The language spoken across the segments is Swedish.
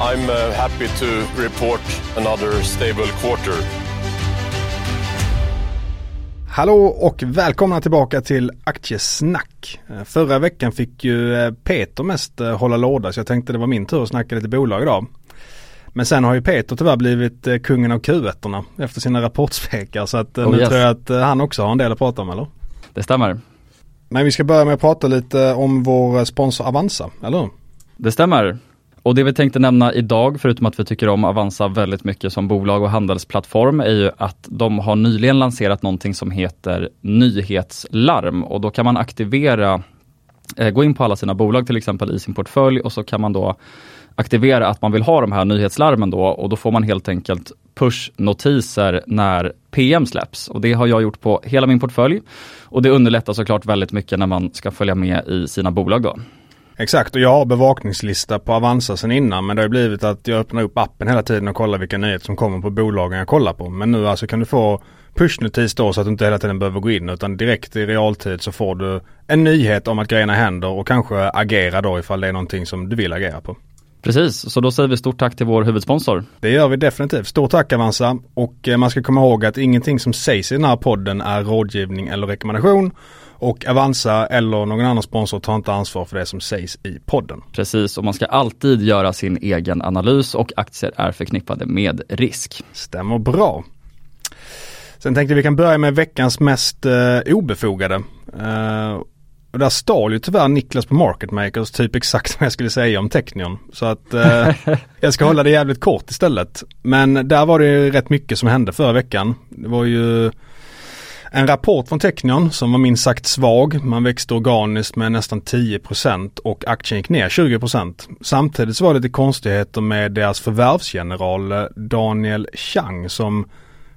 I'm uh, happy to report another stable quarter. Hallå och välkomna tillbaka till Aktiesnack. Eh, Förra veckan fick ju eh, Peter mest eh, hålla låda så jag tänkte det var min tur att snacka lite bolag idag. Men sen har ju Peter tyvärr blivit kungen av q efter sina rapportspekar så att Oh, nu yes. tror jag att han också har en del att prata om eller? Det stämmer. Men vi ska börja med att prata lite om vår sponsor Avanza, eller hur? Det stämmer. Och det vi tänkte nämna idag, förutom att vi tycker om Avanza väldigt mycket som bolag och handelsplattform, är ju att de har nyligen lanserat någonting som heter nyhetslarm. Och då kan man aktivera, eh, gå in på alla sina bolag till exempel i sin portfölj och så kan man då aktivera att man vill ha de här nyhetslarmen då. Och då får man helt enkelt pushnotiser när PM släpps. Och det har jag gjort på hela min portfölj. Och det underlättar såklart väldigt mycket när man ska följa med i sina bolag då. Exakt och jag har bevakningslista på Avanza sen innan men det har blivit att jag öppnar upp appen hela tiden och kollar vilka nyheter som kommer på bolagen jag kollar på. Men nu alltså kan du få pushnotis då så att du inte hela tiden behöver gå in utan direkt i realtid så får du en nyhet om att grejerna händer och kanske agera då ifall det är någonting som du vill agera på. Precis, så då säger vi stort tack till vår huvudsponsor. Det gör vi definitivt. Stort tack Avanza och eh, man ska komma ihåg att ingenting som sägs i den här podden är rådgivning eller rekommendation och Avanza eller någon annan sponsor tar inte ansvar för det som sägs i podden. Precis, och man ska alltid göra sin egen analys och aktier är förknippade med risk. Stämmer bra. Sen tänkte vi kan börja med veckans mest eh, obefogade. Eh, och där stal ju tyvärr Niklas på Market Makers typ exakt vad jag skulle säga om Technion. Så att eh, jag ska hålla det jävligt kort istället. Men där var det ju rätt mycket som hände förra veckan. Det var ju en rapport från Technion som var minst sagt svag. Man växte organiskt med nästan 10% och aktien gick ner 20%. Samtidigt så var det lite konstigheter med deras förvärvsgeneral eh, Daniel Chang som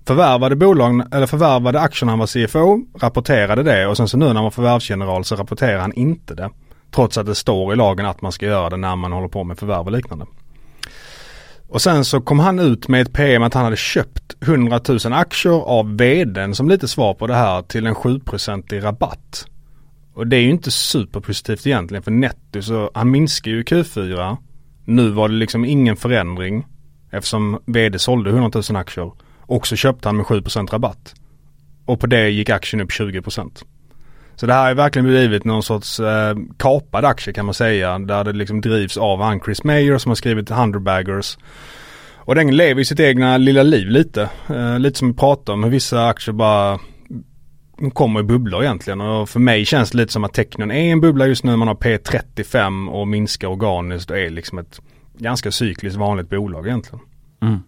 förvärvade bolagen, eller förvärvade aktierna han var CFO, rapporterade det och sen så nu när han var förvärvsgeneral så rapporterar han inte det. Trots att det står i lagen att man ska göra det när man håller på med förvärv och liknande. Och sen så kom han ut med ett PM att han hade köpt 100 000 aktier av vdn som lite svar på det här till en 7% rabatt. Och det är ju inte superpositivt egentligen för netto så han minskar ju Q4. Nu var det liksom ingen förändring eftersom vd sålde 100 000 aktier. Och så köpte han med 7% rabatt. Och på det gick aktien upp 20%. Så det här har verkligen blivit någon sorts eh, kapad aktie kan man säga. Där det liksom drivs av han Chris Mayer som har skrivit 100 baggers. Och den lever i sitt egna lilla liv lite. Eh, lite som vi pratade om hur vissa aktier bara kommer i bubblor egentligen. Och för mig känns det lite som att Technion är en bubbla just nu. Man har P35 och minskar organiskt och är liksom ett ganska cykliskt vanligt bolag egentligen. Mm.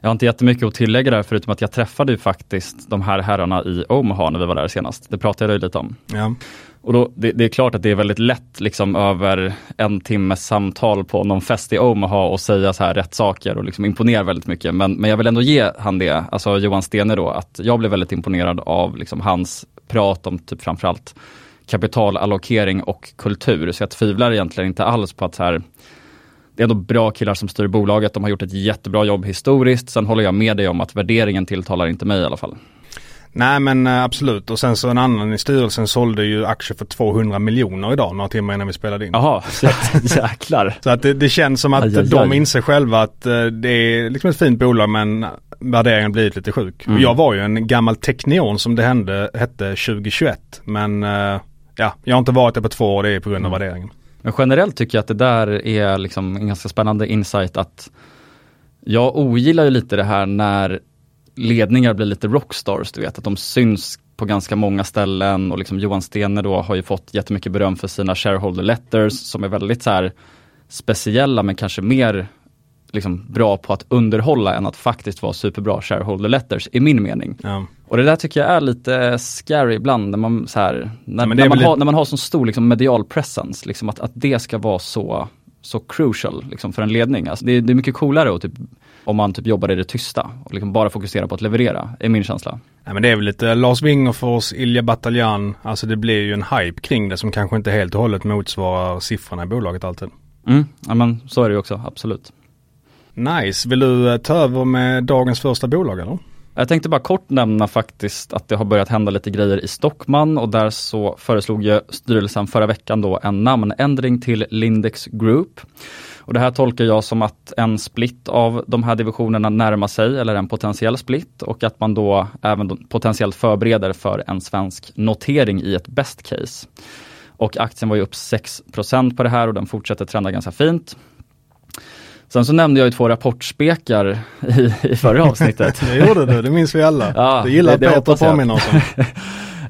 Jag har inte jättemycket att tillägga där förutom att jag träffade ju faktiskt de här herrarna i Omaha när vi var där senast. Det pratade jag ju lite om. Ja. Och då, det, det är klart att det är väldigt lätt liksom över en timmes samtal på någon fest i Omaha och säga så här rätt saker och liksom imponera väldigt mycket. Men, men jag vill ändå ge han det, alltså Johan Stene då, att jag blev väldigt imponerad av liksom hans prat om typ framförallt kapitalallokering och kultur. Så jag tvivlar egentligen inte alls på att så här, det är ändå bra killar som styr bolaget, de har gjort ett jättebra jobb historiskt. Sen håller jag med dig om att värderingen tilltalar inte mig i alla fall. Nej men eh, absolut och sen så en annan i styrelsen sålde ju aktier för 200 miljoner idag några timmar innan vi spelade in. Jaha, jäklar. Så att det, det känns som att Aj, aj, de aj. inser själva att eh, det är liksom ett fint bolag men värderingen blivit lite sjuk. Mm. Jag var ju en gammal Technion som det hände, hette 2021 men eh, ja, jag har inte varit där på två år det är på grund av Mm. värderingen. Men generellt tycker jag att det där är liksom en ganska spännande insight att jag ogillar ju lite det här när ledningar blir lite rockstars, du vet, att de syns på ganska många ställen och liksom Johan Stene då har ju fått jättemycket beröm för sina shareholder letters som är väldigt så här speciella men kanske mer liksom bra på att underhålla än att faktiskt vara superbra shareholder letters i min mening. Ja. Och det där tycker jag är lite scary ibland när man, så här, när, är när, man, väl har, lite- när man har sån stor liksom, medial presence, liksom att, att det ska vara så, så crucial liksom, för en ledning. Alltså, det, är- det är mycket coolare att typ, om man typ jobbar i det tysta och liksom bara fokuserar på att leverera, är min känsla. Ja, men det är väl lite Lars Wingerfors, Ilja Bataljan, alltså det blir ju en hype kring det som kanske inte helt och hållet motsvarar siffrorna i bolaget alltid. Mm, ja, men så är det ju också, absolut. Nice, vill du eh, ta över med dagens första bolag eller? Jag tänkte bara kort nämna faktiskt att det har börjat hända lite grejer i Stockman och där så föreslog ju styrelsen förra veckan då en namnändring till Lindex Group. Och det här tolkar jag som att en split av de här divisionerna närmar sig, eller en potentiell split, och att man då även potentiellt förbereder för en svensk notering i ett best case. Och aktien var ju upp 6% på det här och den fortsätter trenda ganska fint. Sen så nämnde jag ju två rapportspekar i, i förra avsnittet. Det gjorde du, det minns vi alla. Ja, det gillar det- det Peter påminna oss.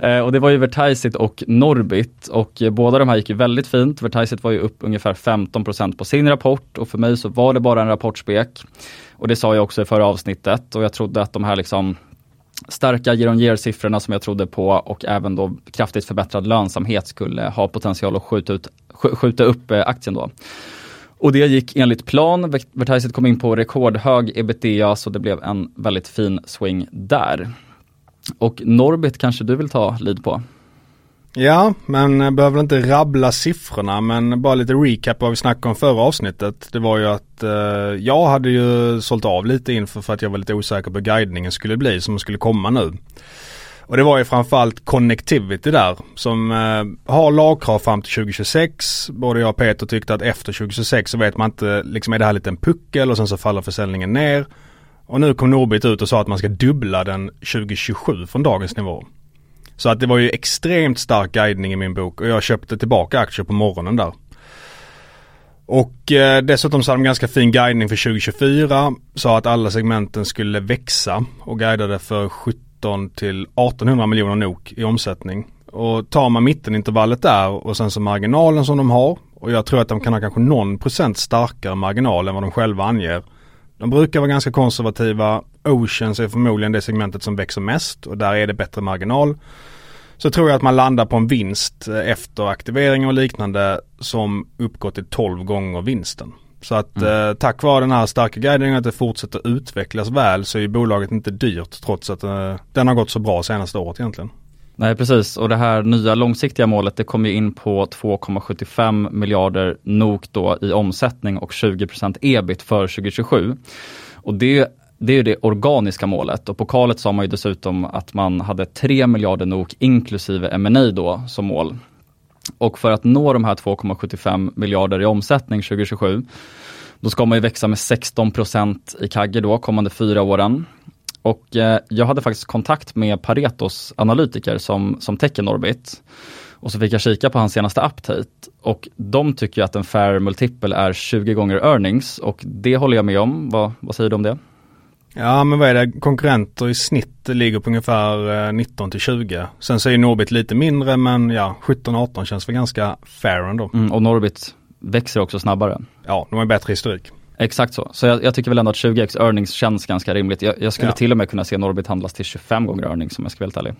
Eh, och det var ju Vertiseit och Norbit och båda de här gick ju väldigt fint. Vertiseit var ju upp ungefär 15% på sin rapport och för mig så var det bara en rapportspek. Och det sa jag också i förra avsnittet och jag trodde att de här liksom starka year siffrorna som jag trodde på och även då kraftigt förbättrad lönsamhet skulle ha potential att skjuta, ut, sk- skjuta upp eh, aktien då. Och det gick enligt plan. Vertiset kom in på rekordhög ebitda så det blev en väldigt fin swing där. Och Norbit kanske du vill ta lid på? Ja, men jag behöver inte rabbla siffrorna men bara lite recap vad vi snackade om förra avsnittet. Det var ju att eh, jag hade ju sålt av lite inför för att jag var lite osäker på hur guidningen skulle bli som skulle komma nu. Och det var ju framförallt Connectivity där som eh, har lagkrav fram till 2026. Både jag och Peter tyckte att efter 2026 så vet man inte, liksom är det här lite en puckel och sen så faller försäljningen ner. Och nu kom Norbit ut och sa att man ska dubbla den 2027 från dagens nivå. Så att det var ju extremt stark guidning i min bok och jag köpte tillbaka aktier på morgonen där. Och eh, dessutom så hade de ganska fin guidning för 2024. Sa att alla segmenten skulle växa och guidade för 17 till 1800 miljoner NOK i omsättning. Och tar man mittenintervallet där och sen så marginalen som de har och jag tror att de kan ha kanske någon procent starkare marginal än vad de själva anger. De brukar vara ganska konservativa. Oceans är förmodligen det segmentet som växer mest och där är det bättre marginal. Så tror jag att man landar på en vinst eh, efter aktivering och liknande som uppgår till 12 gånger vinsten. Så att eh, tack vare den här starka guidningen att det fortsätter utvecklas väl så är bolaget inte dyrt trots att eh, den har gått så bra senaste året egentligen. Nej precis och det här nya långsiktiga målet det kommer ju in på 2,75 miljarder NOK då i omsättning och 20% ebit för 2027. Och det, det är ju det organiska målet och på kalet sa man ju dessutom att man hade 3 miljarder NOK inklusive M&A då som mål. Och för att nå de här 2,75 miljarder i omsättning 2027 då ska man ju växa med 16 procent i CAGR då kommande fyra åren. Och eh, jag hade faktiskt kontakt med Paretos analytiker som, som täcker Norbit. Och så fick jag kika på hans senaste update och de tycker att en fair multiple är 20 gånger earnings och det håller jag med om. Vad, vad säger du om det? Ja men vad är det, konkurrenter i snitt ligger på ungefär eh, 19 till 20. Sen så är Norbit lite mindre men ja 17-18 känns väl ganska fair ändå. Mm, och Norbit växer också snabbare. Ja, de har bättre historik. Exakt så. Så jag, jag tycker väl ändå att 20x earnings känns ganska rimligt. Jag, jag skulle Ja. till och med kunna se Norbit handlas till 25 gånger earnings om jag ska vara helt ärlig.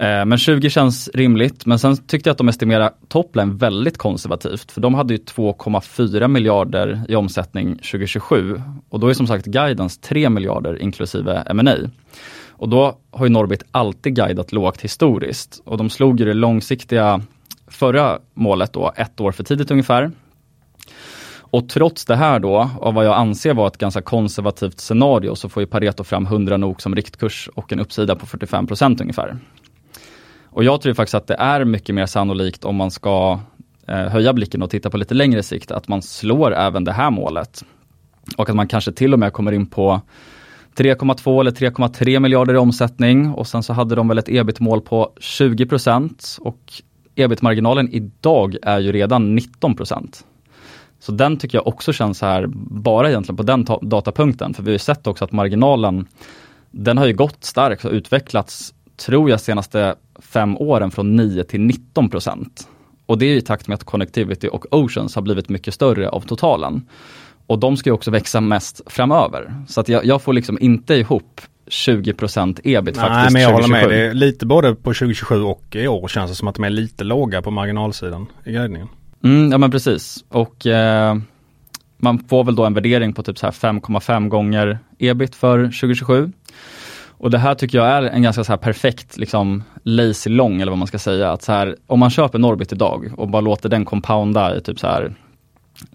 Eh, men 20 känns rimligt, men sen tyckte jag att de estimerade topline väldigt konservativt, för de hade ju 2,4 miljarder i omsättning 2027 och då är som sagt guidance 3 miljarder inklusive M&A. Och då har ju Norbit alltid guidat lågt historiskt och de slog ju det långsiktiga förra målet då, ett år för tidigt ungefär. Och trots det här då, av vad jag anser vara ett ganska konservativt scenario, så får ju Pareto fram 100 NOK som riktkurs och en uppsida på 45 procent ungefär. Och jag tror faktiskt att det är mycket mer sannolikt om man ska eh, höja blicken och titta på lite längre sikt, att man slår även det här målet. Och att man kanske till och med kommer in på 3,2 eller 3,3 miljarder i omsättning och sen så hade de väl ett ebit-mål på 20 procent. och ebit-marginalen idag är ju redan 19 procent. Så den tycker jag också känns så här, bara egentligen på den datapunkten, för vi har ju sett också att marginalen, den har ju gått starkt och utvecklats, tror jag, senaste fem åren från 9 till 19% Och det är i takt med att Connectivity och Oceans har blivit mycket större av totalen. Och de ska ju också växa mest framöver. Så att jag, jag får liksom inte ihop 20% ebit Nej, faktiskt. men jag 2027. håller med. Det är lite både på 2027 och i år känns det som att de är lite låga på marginalsidan i guidningen. Mm, ja men precis. Och eh, man får väl då en värdering på typ så här 5,5 gånger ebit för 2027. Och det här tycker jag är en ganska så här perfekt liksom lazy long eller vad man ska säga. Att så här, om man köper Norbit idag och bara låter den compounda i typ så här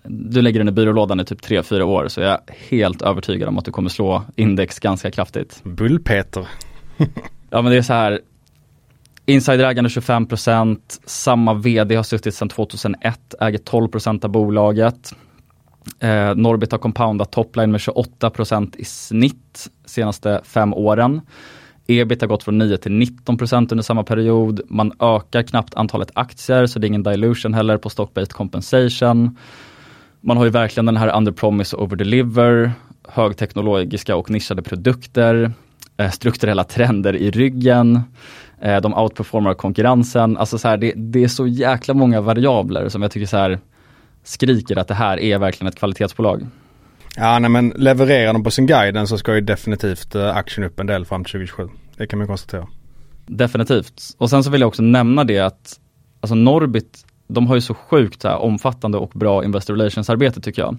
du lägger den i byrålådan i typ 3-4 år så är jag helt övertygad om att du kommer slå index ganska kraftigt. Bullpeter. ja men det är så här Insiderägande 25%, samma vd har suttit sedan 2001, äger 12% av bolaget. Eh, Norbit har compoundat topline med 28% i snitt senaste fem åren. Ebit har gått från 9 till 19 procent under samma period. Man ökar knappt antalet aktier så det är ingen dilution heller på stock-based compensation. Man har ju verkligen den här under promise over deliver, högteknologiska och nischade produkter, eh, strukturella trender i ryggen, eh, de outperformar konkurrensen. Alltså så här, det, det, är så jäkla många variabler som jag tycker så här skriker att det här är verkligen ett kvalitetsbolag. Ja nej men levererar de på sin guiden så ska ju definitivt eh, aktien upp en del fram till 2027. Det kan man konstatera. Definitivt. Och sen så vill jag också nämna det att alltså Norbit de har ju så sjukt här, omfattande och bra Investor Relations-arbete tycker jag.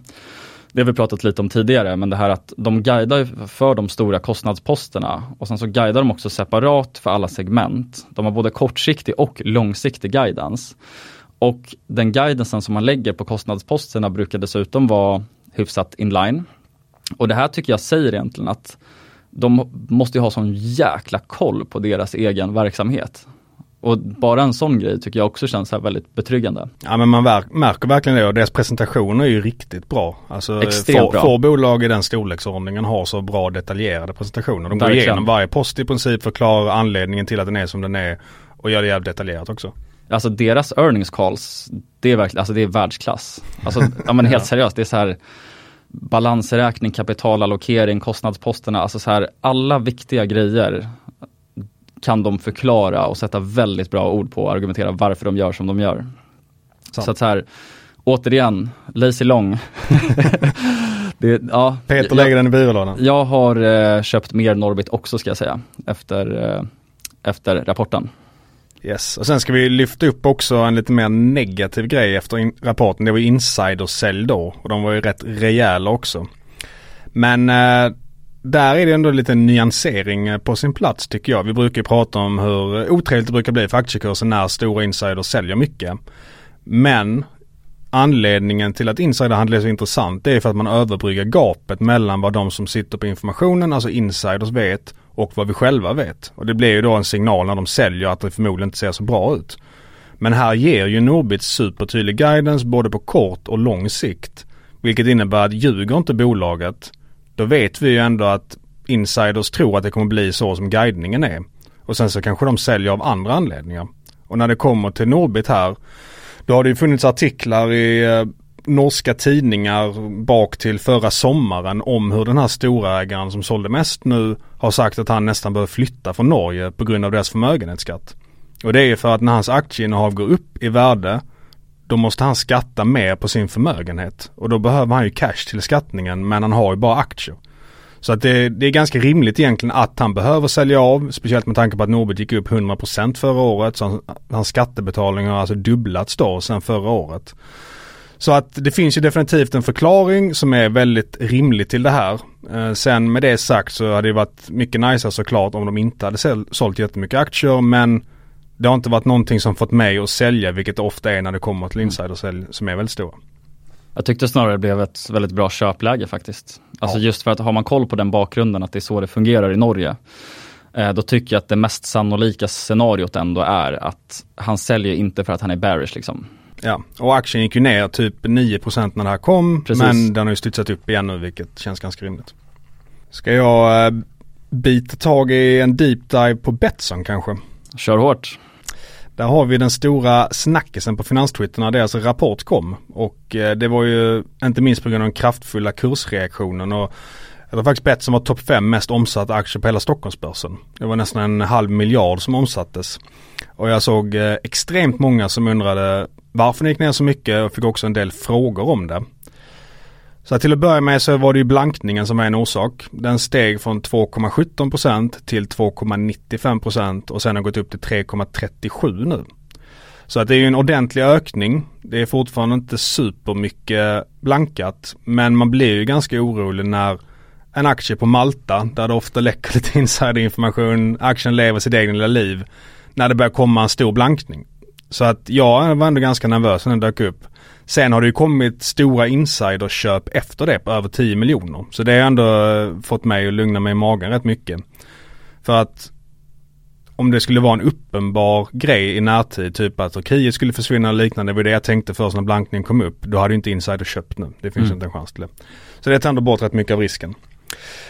Det har vi pratat lite om tidigare, men det här att de guidar för de stora kostnadsposterna och sen så guidar de också separat för alla segment. De har både kortsiktig och långsiktig guidance. Och den guidancen som man lägger på kostnadsposterna brukar dessutom vara hyfsat inline. Och det här tycker jag säger egentligen att de måste ha sån jäkla koll på deras egen verksamhet. Och bara en sån grej tycker jag också känns här väldigt betryggande. Ja men man märker verkligen det och deras presentationer är ju riktigt bra. Alltså Extremt bra. få bolag i den storleksordningen har så bra detaljerade presentationer. De går verkligen. igenom varje post i princip, förklarar anledningen till att den är som den är och gör det jävligt detaljerat också. Alltså deras earnings calls, det är verkligen, alltså det är världsklass. Alltså, ja men helt seriöst, det är så här balansräkning, kapitalallokering, kostnadsposterna, alltså så här alla viktiga grejer kan de förklara och sätta väldigt bra ord på och argumentera varför de gör som de gör. Sant. Så att så här, återigen, lazy long. det, ja, Peter lägger den i byrålådan. Jag har eh, köpt mer Norbit också ska jag säga, efter, eh, efter rapporten. Yes, och sen ska vi lyfta upp också en lite mer negativ grej efter in rapporten. Det var insidersälj då och de var ju rätt rejäla också. Men eh, där är det ändå lite nyansering eh, på sin plats tycker jag. Vi brukar ju prata om hur otrevligt det brukar bli för aktiekursen när stora insiders säljer mycket. Men anledningen till att insiderhandel är så intressant det är för att man överbryggar gapet mellan vad de som sitter på informationen, alltså insiders vet och vad vi själva vet. Och det blir ju då en signal när de säljer att det förmodligen inte ser så bra ut. Men här ger ju Norbit supertydlig guidance både på kort och lång sikt. Vilket innebär att ljuger inte bolaget då vet vi ju ändå att insiders tror att det kommer bli så som guidningen är. Och sen så kanske de säljer av andra anledningar. Och när det kommer till Norbit här, då har det ju funnits artiklar i eh, norska tidningar bak till förra sommaren om hur den här stora ägaren som sålde mest nu har sagt att han nästan behöver flytta från Norge på grund av deras förmögenhetsskatt. Och det är för att när hans aktieinnehav går upp i värde då måste han skatta mer på sin förmögenhet. Och då behöver han ju cash till skattningen men han har ju bara aktier. Så att det, det, är ganska rimligt egentligen att han behöver sälja av, speciellt med tanke på att Norbert gick upp 100% förra året. Så hans skattebetalning har alltså dubblats då sedan förra året. Så att det finns ju definitivt en förklaring som är väldigt rimlig till det här. Eh, sen med det sagt så hade det varit mycket nice såklart om de inte hade sålt jättemycket aktier men det har inte varit någonting som fått mig att sälja, vilket det ofta är när det kommer till insidersälj som är väldigt stora. Jag tyckte snarare det blev ett väldigt bra köpläge faktiskt. Alltså ja. just för att har man koll på den bakgrunden att det är så det fungerar i Norge. Eh, då tycker jag att det mest sannolika scenariot ändå är att han säljer inte för att han är bearish liksom. Ja, och aktien gick ju ner typ 9% när det här kom. Precis. Men den har ju studsat upp igen nu vilket känns ganska rimligt. Ska jag eh, bita tag i en deep dive på Betsson kanske? Kör hårt. Där har vi den stora snackisen på finanstwitter när deras rapport kom. Och eh, det var ju inte minst på grund av den kraftfulla kursreaktionen. Och det var faktiskt Betsson var topp 5 mest omsatta aktier på hela Stockholmsbörsen. Det var nästan en halv miljard som omsattes. Och jag såg eh, extremt många som undrade varför den gick ner så mycket och fick också en del frågor om det. Så till att börja med så var det ju blankningen som var en orsak. Den steg från 2,17% till 2,95% och sen har gått upp till 3,37 nu. Så att det är ju en ordentlig ökning. Det är fortfarande inte supermycket blankat. Men man blir ju ganska orolig när en aktie på Malta där det ofta läcker lite insiderinformation, aktien lever sitt egna lilla liv. När det börjar komma en stor blankning. Så att jag var ändå ganska nervös när den dök upp. Sen har det ju kommit stora insiderköp efter det på över 10 miljoner. Så det har ändå eh, fått mig att lugna mig i magen rätt mycket. För att om det skulle vara en uppenbar grej i närtid, typ att Turkiet skulle försvinna eller liknande, det var det jag tänkte först när blankningen kom upp. Då hade ju inte insider köpt nu. Det finns mm. inte en chans till det. Så det tar ändå bort rätt mycket av risken.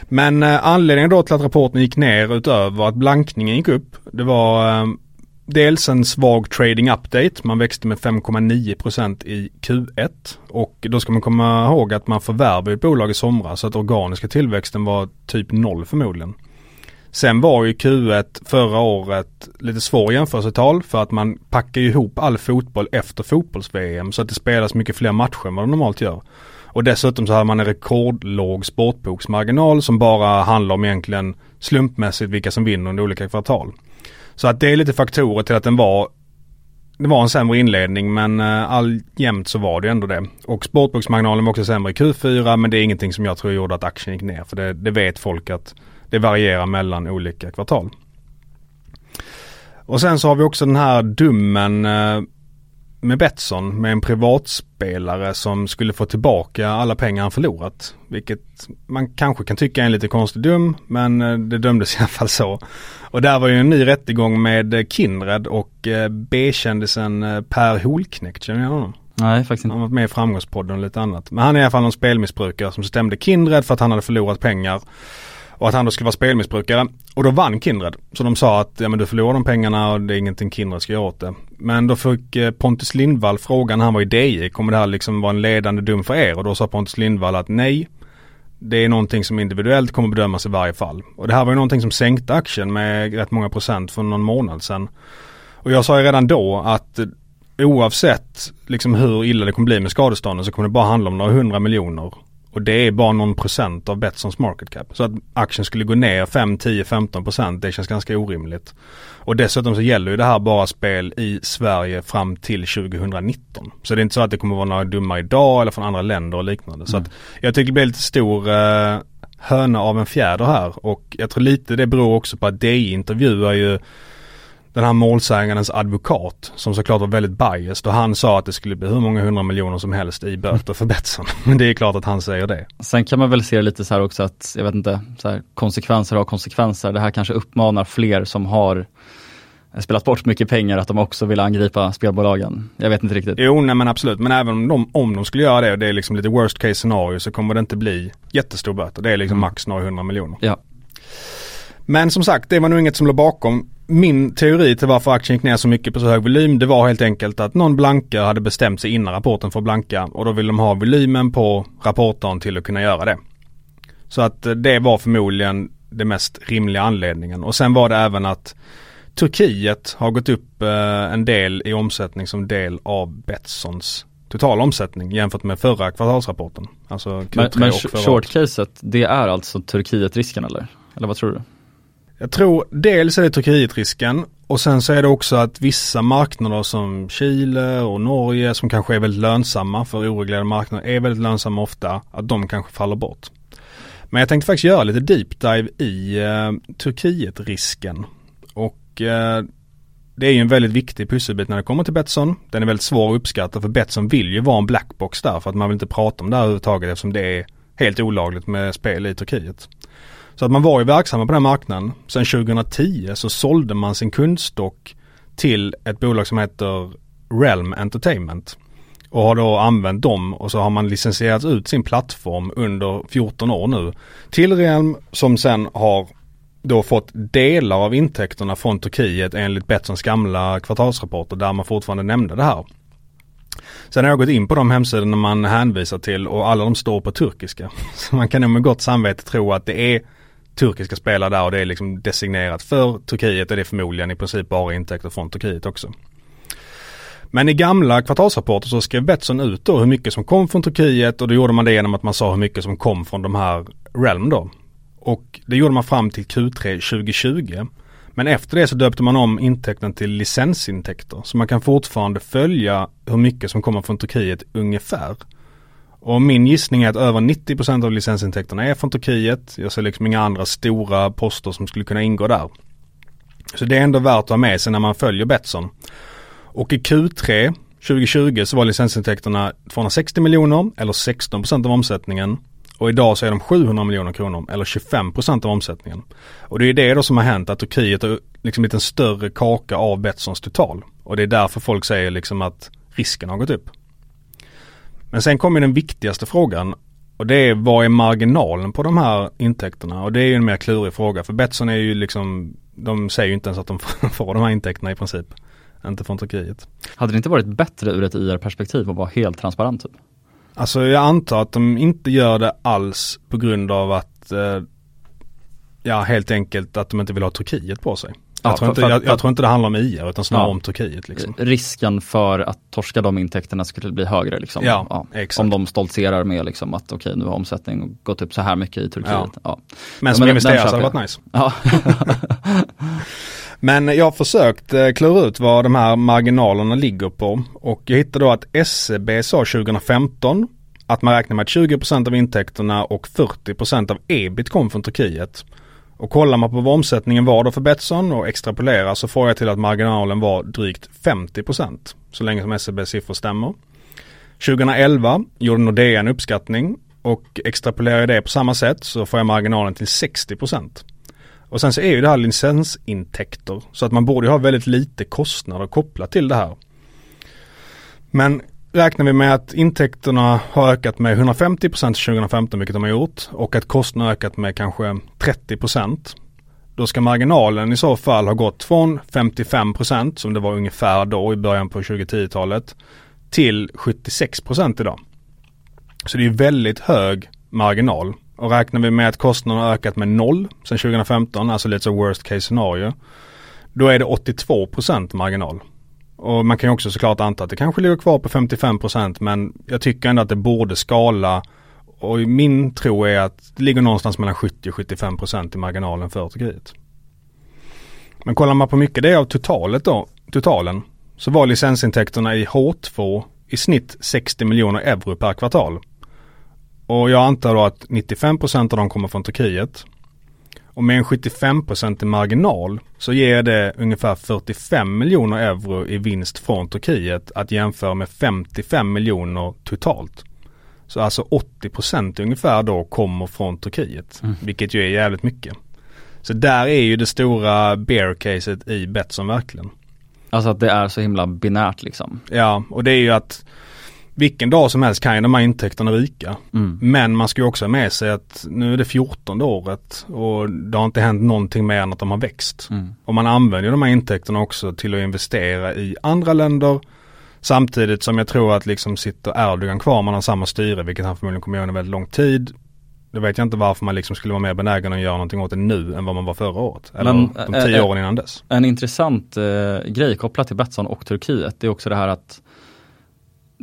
Men eh, anledningen då till att rapporten gick ner utöver att blankningen gick upp, det var eh, dels en svag trading update. Man växte med 5,9% i Q1 och då ska man komma ihåg att man förvärvade ett bolag i somras så att organiska tillväxten var typ noll förmodligen. Sen var ju Q1 förra året lite svår jämförelsetal för att man packar ihop all fotboll efter fotbolls-VM så att det spelas mycket fler matcher än vad de normalt gör. Och dessutom så hade man en rekordlåg sportboksmarginal som bara handlar om egentligen slumpmässigt vilka som vinner under olika kvartal. Så att det är lite faktorer till att den var det var en sämre inledning men eh, uh, alljämt så var det ändå det. Och sportboksmarginalen var också sämre i Q4 men det är ingenting som jag tror gjorde att aktien gick ner. För det, det vet folk att det varierar mellan olika kvartal. Och sen så har vi också den här dummen eh, med Betsson med en privatspelare som skulle få tillbaka alla pengar han förlorat. Vilket man kanske kan tycka är en lite konstig dum men eh, det dömdes i alla fall så. Och där var ju en ny rättegång med Kindred och eh, B-kändisen eh, Per Holknekt, känner ni honom? Nej, faktiskt inte. Han har varit med i Framgångspodden och lite annat. Men han är i alla fall någon spelmissbrukare som stämde Kindred för att han hade förlorat pengar. Och att han då skulle vara spelmissbrukare. Och då vann Kindred. Så de sa att ja men du förlorar de pengarna och det är ingenting Kindred ska göra åt det. Men då fick eh, Pontus Lindvall frågan, han var i DI, kommer det här liksom vara en ledande dum för er? Och då sa Pontus Lindvall att nej. Det är någonting som individuellt kommer bedömas i varje fall. Och det här var ju någonting som sänkte aktien med rätt många procent för någon månad sedan. Och jag sa ju redan då att eh, oavsett liksom hur illa det kommer bli med skadestånden så kommer det bara handla om några hundra miljoner. Och det är bara någon procent av Betssons market cap. Så att aktien skulle gå ner 5, 10, 15 procent det känns ganska orimligt. Och dessutom så gäller ju det här bara spel i Sverige fram till 2019. Så det är inte så att det kommer vara några dumma idag eller från andra länder och liknande. Mm. Så att jag tycker det blir lite stor eh, höna av en fjäder här. Och jag tror lite det beror också på att DI intervjuar ju den här målsägandens advokat som såklart var väldigt biased och han sa att det skulle bli hur många hundra miljoner som helst i böter för Betsson. Men det är klart att han säger det. Sen kan man väl se lite så här också att, jag vet inte, så här, konsekvenser har konsekvenser. Det här kanske uppmanar fler som har spelat bort mycket pengar att de också vill angripa spelbolagen. Jag vet inte riktigt. Jo, nej men absolut. Men även om de, om de skulle göra det och det är liksom lite worst case scenario så kommer det inte bli jättestor böter. Det är liksom mm. max några hundra miljoner. Ja. Men som sagt, det var nog inget som låg bakom min teori till varför aktien gick ner så mycket på så hög volym det var helt enkelt att någon blanka hade bestämt sig innan rapporten för blanka och då vill de ha volymen på rapporten till att kunna göra det. Så att eh, det var förmodligen det mest rimliga anledningen och sen var det även att Turkiet har gått upp eh, en del i omsättning som del av Betssons total omsättning jämfört med förra kvartalsrapporten. Alltså Q3 men, men short-caset, det är alltså Turkiet-risken eller? Eller vad tror du? Jag tror dels är det Turkietrisken och sen så är det också att vissa marknader som Chile och Norge som kanske är väldigt lönsamma för oreglerade marknader är väldigt lönsamma ofta, att de kanske faller bort. Men jag tänkte faktiskt göra lite deep dive i eh, Turkietrisken och eh, det är ju en väldigt viktig pusselbit när det kommer till Betsson. Den är väldigt svår att uppskatta för Betsson vill ju vara en blackbox där för att man vill inte prata om det här överhuvudtaget eftersom det är helt olagligt med spel i Turkiet. Så att man var ju verksamma på den marknaden. Sen 2010 så sålde man sin kundstock till ett bolag som heter Realm Entertainment. Och har då använt dem och så har man licensierat ut sin plattform under 14 år nu. Till Realm som sen har då fått delar av intäkterna från Turkiet enligt Betssons gamla kvartalsrapporter där man fortfarande nämnde det här. Sen har jag gått in på de hemsidorna man hänvisar till och alla de står på turkiska. Så man kan nog med gott samvete tro att det är turkiska spelare där och det är liksom designerat för Turkiet och det är förmodligen i princip bara intäkter från Turkiet också. Men i gamla kvartalsrapporter så skrev Betsson ut då hur mycket som kom från Turkiet och då gjorde man det genom att man sa hur mycket som kom från de här Realm då. Och det gjorde man fram till Q3 2020. Men efter det så döpte man om intäkten till licensintäkter. Så man kan fortfarande följa hur mycket som kommer från Turkiet ungefär. Och min gissning är att över 90% av licensintäkterna är från Turkiet. Jag ser liksom inga andra stora poster som skulle kunna ingå där. Så det är ändå värt att ha med sig när man följer Betsson. Och i Q3 2020 så var licensintäkterna 260 miljoner eller 16% av omsättningen. Och idag så är de 700 miljoner kronor eller 25% av omsättningen. Och det är det då som har hänt att Turkiet har liksom blivit en större kaka av Betssons total. Och det är därför folk säger liksom att risken har gått upp. Men sen kommer den viktigaste frågan och det är vad är marginalen på de här intäkterna? Och det är ju en mer klurig fråga för Betsson är ju liksom, de säger ju inte ens att de får de här intäkterna i princip. Inte från Turkiet. Hade det inte varit bättre ur ett IR-perspektiv att vara helt transparent? Typ? Alltså jag antar att de inte gör det alls på grund av att eh, Ja helt enkelt att de inte vill ha Turkiet på sig. Jag, Ja, tror, inte, för- jag, jag tror inte det handlar om IR utan snarare Ja. om Turkiet liksom. Risken för att torska de intäkterna skulle bli högre liksom. Ja. Om de stoltserar med liksom att okej nu har omsättningen gått upp så här mycket i Turkiet. Men Ja, som investerare så hade det varit nice. Men jag har försökt eh, klura ut vad de här marginalerna ligger på och jag hittade då att SEB sa 2015 att man räknar med att 20% av intäkterna och 40% av ebit kom från Turkiet. Och kollar man på vad omsättningen var då för Betsson och extrapolerar så får jag till att marginalen var drygt 50% så länge som SEBs siffror stämmer. 2011 gjorde Nordea en uppskattning och extrapolerar jag det på samma sätt så får jag marginalen till 60%. Och sen så är ju det här licensintäkter så att man borde ju ha väldigt lite kostnader kopplat till det här. Men räknar vi med att intäkterna har ökat med 150% 2015 vilket de har gjort och att kostnaderna har ökat med kanske 30% då ska marginalen i så fall ha gått från 55% som det var ungefär då i början på 2010-talet till 76% idag. Så det är väldigt hög marginal. Och räknar vi med att kostnaderna har ökat med noll sedan 2015, alltså lite så worst case scenario. Då är det 82% marginal. Och man kan ju också såklart anta att det kanske ligger kvar på 55% men jag tycker ändå att det borde skala och min tro är att det ligger någonstans mellan 70 och 75% i marginalen för Turkiet. Men kollar man på mycket det av totalet då, totalen, så var licensintäkterna i H2 i snitt 60 miljoner euro per kvartal. Och jag antar då att 95% av dem kommer från Turkiet. Och med en 75% i marginal så ger det ungefär 45 miljoner euro i vinst från Turkiet att jämföra med 55 miljoner totalt. Så alltså 80% ungefär då kommer från Turkiet. Vilket ju är jävligt mycket. Så där är ju det stora bear caset i Betsson verkligen. Alltså att det är så himla binärt liksom. Ja, och det är ju att vilken dag som helst kan ju de här intäkterna ryka. Mm. Men man ska ju också ha med sig att nu är det 14 året och det har inte hänt någonting mer än att de har växt. Mm. Och man använder de här intäkterna också till att investera i andra länder. Samtidigt som jag tror att liksom sitter Erdogan kvar, man har samma styre, vilket han förmodligen kommer göra under väldigt lång tid. Då vet jag inte varför man liksom skulle vara mer benägen att göra någonting åt det nu än vad man var förra året. Eller Men, de eh, tio eh, åren innan dess. En intressant eh, grej kopplat till Betsson och Turkiet, det är också det här att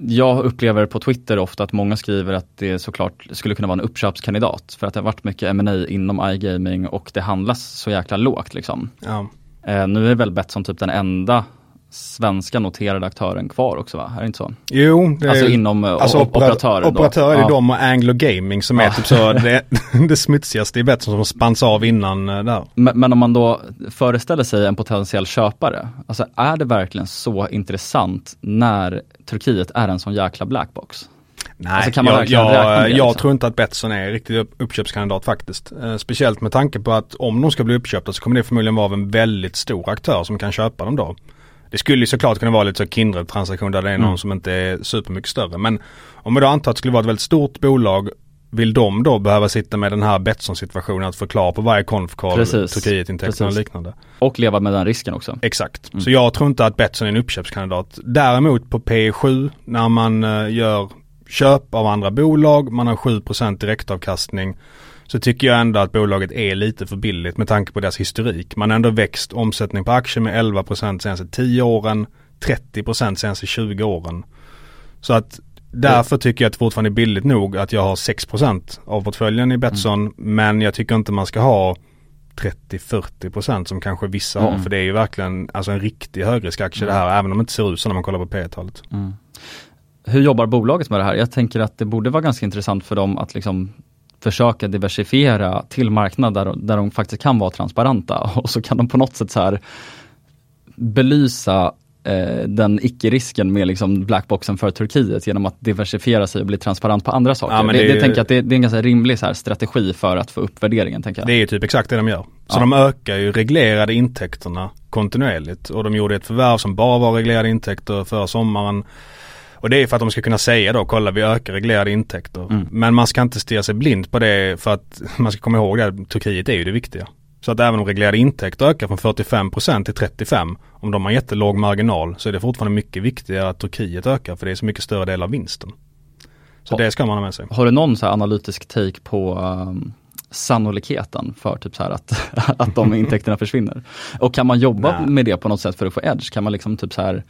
jag upplever på Twitter ofta att många skriver att det såklart skulle kunna vara en uppköpskandidat för att det har varit mycket M&A inom iGaming och det handlas så jäkla lågt liksom. Ja. Eh, nu är väl Betsson typ den enda svenska noterade aktören kvar också va? Är det inte så? Jo, det är Alltså inom eh, Alltså o- opera- operatörer. Operatörer är Ja. de och Anglo Gaming som är Ja. typ så det, det smutsigaste i Betsson som spanns av innan eh, där. Men, men om man då föreställer sig en potentiell köpare, alltså är det verkligen så intressant när Turkiet är en sån jäkla blackbox? Nej, Alltså, jag, jag, jag liksom? tror inte att Betsson är riktigt upp, uppköpskandidat faktiskt. Eh, speciellt med tanke på att om de ska bli uppköpta så kommer det förmodligen vara av en väldigt stor aktör som kan köpa dem då. Det skulle ju såklart kunna vara lite så Kindred-transaktion där det är någon Mm. som inte är supermycket större. Men om vi då antar att det skulle vara ett väldigt stort bolag vill de då behöva sitta med den här Betsson-situationen att förklara på varje konfkall Turkiet-intäkterna och liknande? Och leva med den risken också. Exakt. Mm. Så jag tror inte att Betsson är en uppköpskandidat. Däremot på P7 när man uh, gör köp av andra bolag, man har 7% direktavkastning så tycker jag ändå att bolaget är lite för billigt med tanke på deras historik. Man har ändå växt omsättning på aktier med 11% senaste 10 åren, 30% senaste 20 åren. Så att därför tycker jag att det fortfarande är billigt nog att jag har 6% av portföljen i Betsson. Mm. Men jag tycker inte man ska ha 30-40% som kanske vissa mm. har. För det är ju verkligen alltså en riktig högriskaktie mm. det här. Även om det inte ser ut så när man kollar på P-talet. Mm. Hur jobbar bolaget med det här? Jag tänker att det borde vara ganska intressant för dem att liksom försöka diversifiera till marknader där de faktiskt kan vara transparenta och så kan de på något sätt så här belysa eh, den icke-risken med liksom blackboxen för Turkiet genom att diversifiera sig och bli transparent på andra saker. Ja, det, det, det, tänker jag att det, det, är en ganska rimlig så här, strategi för att få upp värderingen. Tänker jag. Det är ju typ exakt det de gör. Så ja. de ökar ju reglerade intäkterna kontinuerligt och de gjorde ett förvärv som bara var reglerade intäkter förra sommaren. Och det är för att de ska kunna säga då, kolla vi ökar reglerade intäkter. Mm. Men man ska inte stirra sig blind på det för att man ska komma ihåg att Turkiet är ju det viktiga. Så att även om reglerade intäkter ökar från 45% till 35% om de har jättelåg marginal så är det fortfarande mycket viktigare att Turkiet ökar för det är så mycket större del av vinsten. Så ha, det ska man ha med sig. Har du någon så analytisk take på um, sannolikheten för typ så här att, att de intäkterna försvinner? Och kan man jobba Nej. med det på något sätt för att få edge? Kan man liksom typ så här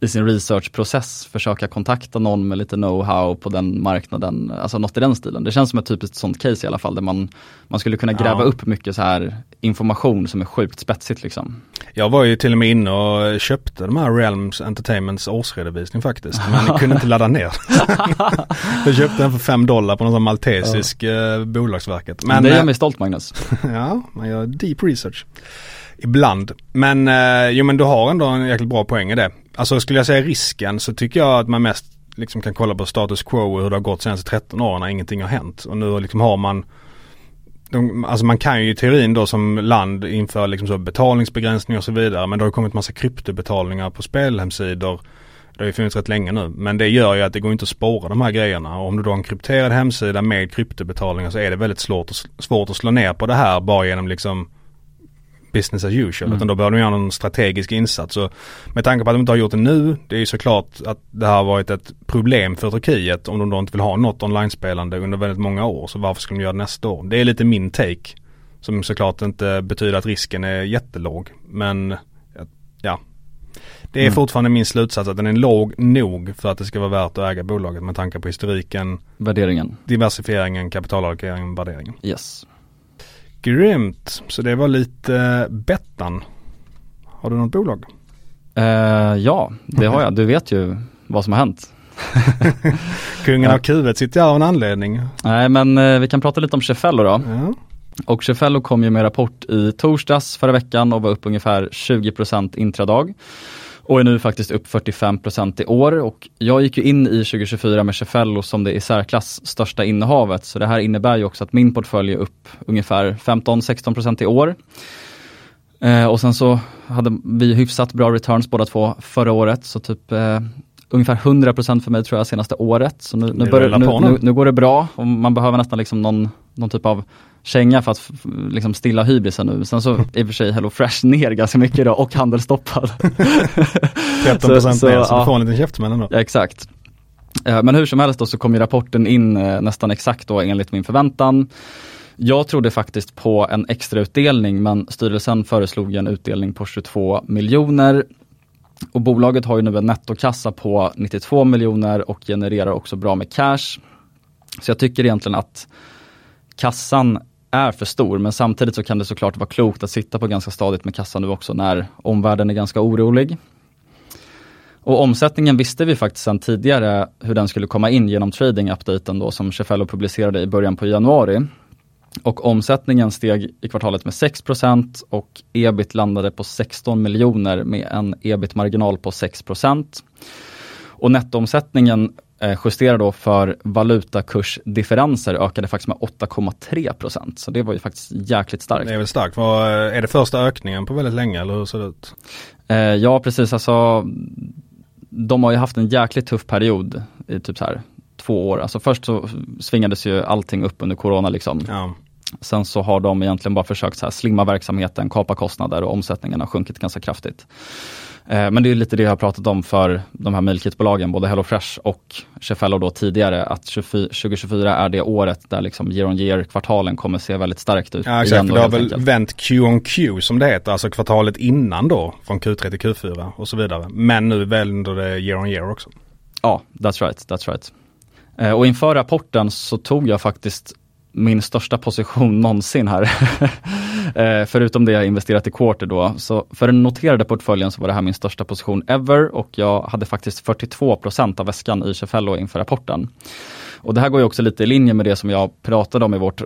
i sin researchprocess försöka kontakta någon med lite know-how på den marknaden, alltså något i den stilen. Det känns som ett typiskt sånt case i alla fall där man, man skulle kunna gräva ja. upp mycket så här information som är sjukt spetsigt liksom. Jag var ju till och med inne och köpte de här Realms Entertainments årsredovisning faktiskt, men kunde inte ladda ner. jag köpte den för 5 dollar på någon sån maltesisk ja. Eh, bolagsverket. Men, det gör mig stolt Magnus. ja, man gör deep research. Ibland. Men eh, jo men du har ändå en jäkligt bra poäng i det. Alltså skulle jag säga risken så tycker jag att man mest liksom kan kolla på status quo och hur det har gått senaste 13 åren när ingenting har hänt. Och nu liksom har man de, alltså man kan ju i teorin då som land införa liksom så betalningsbegränsningar och så vidare. Men det har kommit massa kryptobetalningar på spelhemsidor. Det har ju funnits rätt länge nu. Men det gör ju att det går inte att spåra de här grejerna. Och om du då har en krypterad hemsida med kryptobetalningar så är det väldigt svårt, svårt att slå ner på det här bara genom liksom business as usual. Mm. Utan då behöver de göra någon strategisk insats. Och med tanke på att de inte har gjort det nu, det är ju såklart att det har varit ett problem för Turkiet om de då inte vill ha något online-spelande under väldigt många år. Så varför skulle de göra det nästa år? Det är lite min take. Som såklart inte betyder att risken är jättelåg. Men ja, det är mm. fortfarande min slutsats att den är låg nog för att det ska vara värt att äga bolaget med tanke på historiken. Värderingen. Diversifieringen, kapitalallokeringen, värderingen. Yes. Grymt. Så det var lite eh, Bettan. Har du något bolag? Uh, ja, det har jag. Du vet ju vad som har hänt. Kungen av kuvet sitter jag av en anledning. Nej men uh, vi kan prata lite om Cefello då. Ja. Och Cefello kom ju med rapport i torsdags förra veckan och var upp ungefär 20% intradag och är nu faktiskt upp 45% i år. Och jag gick ju in i 2024 med Cefello som det i särklass största innehavet. Så det här innebär ju också att min portfölj är upp ungefär 15-16% i år. Eh, och sen så hade vi hyfsat bra returns båda två förra året. Så typ eh, ungefär 100% för mig tror jag senaste året. Så nu, nu, börjar, nu, nu, nu, går det bra och man behöver nästan liksom någon, någon typ av känga för att liksom stilla hybrisen nu. Sen så i och för sig Hello Fresh ner ganska mycket idag och handelsstoppad. 13 procent mer så du får en liten käftsmäll ändå. Ja, exakt. Eh, men hur som helst då så kom ju rapporten in eh, nästan exakt då enligt min förväntan. Jag trodde faktiskt på en extra utdelning men styrelsen föreslog en utdelning på 22 miljoner. Och bolaget har ju nu en nettokassa på 92 miljoner och genererar också bra med cash. Så jag tycker egentligen att kassan är för stor men samtidigt så kan det såklart vara klokt att sitta på ganska stadigt med kassan nu också när omvärlden är ganska orolig. Och omsättningen visste vi faktiskt sedan tidigare hur den skulle komma in genom trading-updaten då som Cefello publicerade i början på januari. Och omsättningen steg i kvartalet med 6% och ebit landade på 16 miljoner med en ebit-marginal på 6% Och nettoomsättningen Eh, justerar då för valutakursdifferenser ökade faktiskt med 8,3% Så det var ju faktiskt jäkligt starkt. Det är väl starkt. Är det första ökningen på väldigt länge eller hur ser det ut? Eh, ja precis, alltså de har ju haft en jäkligt tuff period i typ så här två år. Alltså först så svingades ju allting upp under corona liksom. Ja. Sen så har de egentligen bara försökt så här slimma verksamheten, kapa kostnader och omsättningen har sjunkit ganska kraftigt. Eh, men det är lite det jag har pratat om för de här mealkitbolagen, både HelloFresh och Cefello då tidigare, att 24, 2024 är det året där liksom year on year kvartalen kommer se väldigt starkt ut. Ja exakt, det har väl enkelt. vänt Q on Q som det heter, alltså kvartalet innan då, från Q3 till Q4 och så vidare. Men nu vänder det year on year också. Ja, that's right, that's right. Eh, och inför rapporten så tog jag faktiskt min största position någonsin här. eh, förutom det jag investerat i Quarter då. Så för den noterade portföljen så var det här min största position ever och jag hade faktiskt 42 procent av väskan i Cefello inför rapporten. Och det här går ju också lite i linje med det som jag pratade om i vårt